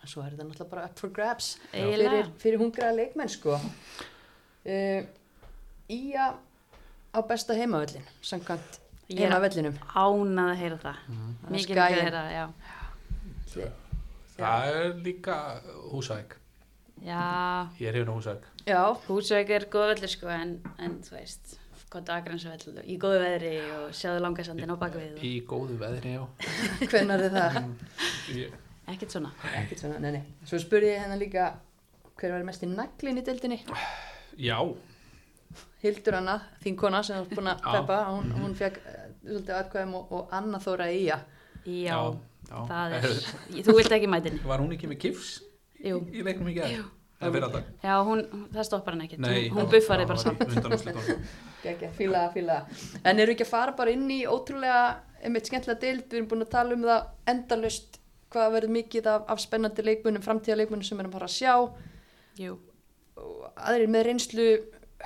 Speaker 1: svo er þetta náttúrulega bara up for grabs fyrir, fyrir hungraða leikmenn sko. Uh, Ía á besta heimavöllin samkvæmt
Speaker 2: Ég
Speaker 1: heimavellinum.
Speaker 2: ánað að heyra það.
Speaker 1: Er
Speaker 2: Mikið að heyra það, já.
Speaker 3: Það er líka Húsæk.
Speaker 2: Já,
Speaker 3: Ég er hérna Húsæk.
Speaker 1: já,
Speaker 2: Húsveik er góð veldur sko en, en þú veist, gott aðgrænsvell í góðu veðri og sjáðu langasandin á bakvið og
Speaker 3: Í góðu veðri, já.
Speaker 1: hvenær er það
Speaker 3: Ég,
Speaker 2: ekkert svona.
Speaker 1: ekkert svona, nei, nei svo spurði ég hennar líka hver var mest í naglin í deildinni
Speaker 3: já,
Speaker 1: Hildur Anna, þín kona sem var búin að peppa, hún, hún fekk uh, svolítið atkvæðum og, og Anna Þóra Ía
Speaker 2: Já,
Speaker 3: já.
Speaker 2: það er, þú vilt ekki mætinni.
Speaker 3: Var hún ekki með gifs
Speaker 2: Jú,
Speaker 3: í leiknum í gæð? Það er fyrir að
Speaker 2: já, hún, það stoppar hann ekkert.
Speaker 3: Nei,
Speaker 2: hún, hún buffaði bara samt.
Speaker 1: Gekja, fíla, fíla. En eru ekki að fara bara inn í ótrúlega, einmitt skemmtilega deild, við erum búin að tala um það endalust, hvað verður mikið af, af spennandi leikmunum, framtíðaleikmunum sem við erum að fara að sjá.
Speaker 2: Jú,
Speaker 1: Og aðrir með reynslu,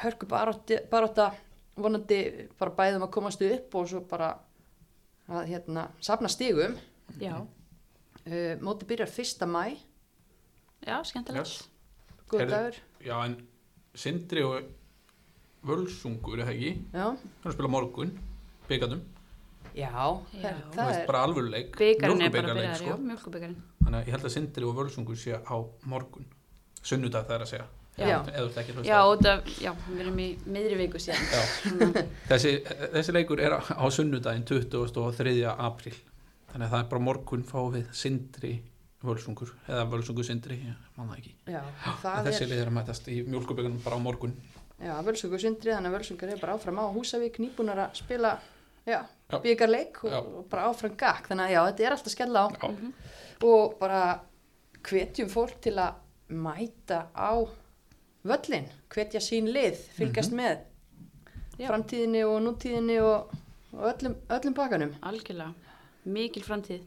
Speaker 1: hörku barótta, vonandi bara bæðum að komast upp og svo bara að hérna, safna stigum.
Speaker 2: já,
Speaker 1: Uh, móti byrjar fyrsta mæ,
Speaker 2: já, skemmtilegt.
Speaker 3: Yes.
Speaker 1: Góð dagur.
Speaker 3: Já, en Sindri og Völsungur, er það ekki?
Speaker 1: Já,
Speaker 3: Það er að spila morgun, byggandum.
Speaker 1: já,
Speaker 2: Já.
Speaker 3: Það
Speaker 1: það
Speaker 3: er bara alvöruleik.
Speaker 2: Byggarinn er bara byrjar,
Speaker 3: sko.
Speaker 2: já, mjölkubikarinn.
Speaker 3: Þannig að ég held að Sindri og Völsungur sé á morgun. Sunnudag það er að segja.
Speaker 1: Já.
Speaker 3: Eða þú ert ekki að hlusta
Speaker 2: Já, út af, já, við erum í miðri viku síðan.
Speaker 3: Þessi, þessi leikur er á, á sunnudaginn 23. apríl. Þannig að það er bara morgun fá við Sindri Völsungur. Eða Völsungur Sindri, ég man það ekki.
Speaker 1: já, það
Speaker 3: þessi
Speaker 1: er,
Speaker 3: leið er að mætast í mjölkubyggarnum bara á morgun.
Speaker 1: já, völsungur sundri, þannig að völsungur er bara áfram á Húsavík, nýbúnar að spila, já,
Speaker 3: Já.
Speaker 1: byggarleik og, og bara áfram gakk, þannig að já, þetta er alltaf skella á
Speaker 3: Já.
Speaker 1: og bara hvetjum fólk til að mæta á völlin, hvetja sín lið, fylgjast með
Speaker 2: Já.
Speaker 1: framtíðinni og nútíðinni og, og öllum, öllum pakkanum.
Speaker 2: algjörlega, mikil framtíð.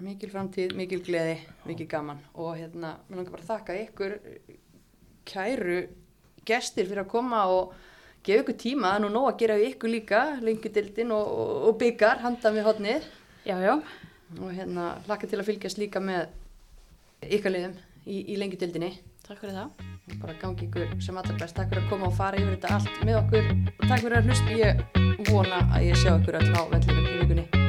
Speaker 1: Mikil framtíð, mikil gleði, mikil gaman. Og hérna, mér langar bara að þakka ykkur kæru gestir fyrir að koma og gefa ykkur tíma, það er nú nóg að gera við ykkur líka, lengjudildin og, og, og byggar handan við hodnið og hérna hlakka til að fylgjast líka með ykkar liðum í, í lengjudildinni
Speaker 2: takk fyrir það.
Speaker 1: bara gangi ykkur sem allra best, takk fyrir að koma og fara yfir þetta allt með okkur. Og takk fyrir að hlusta, ég vona að ég sjá ykkur öll á vellinum í vikunni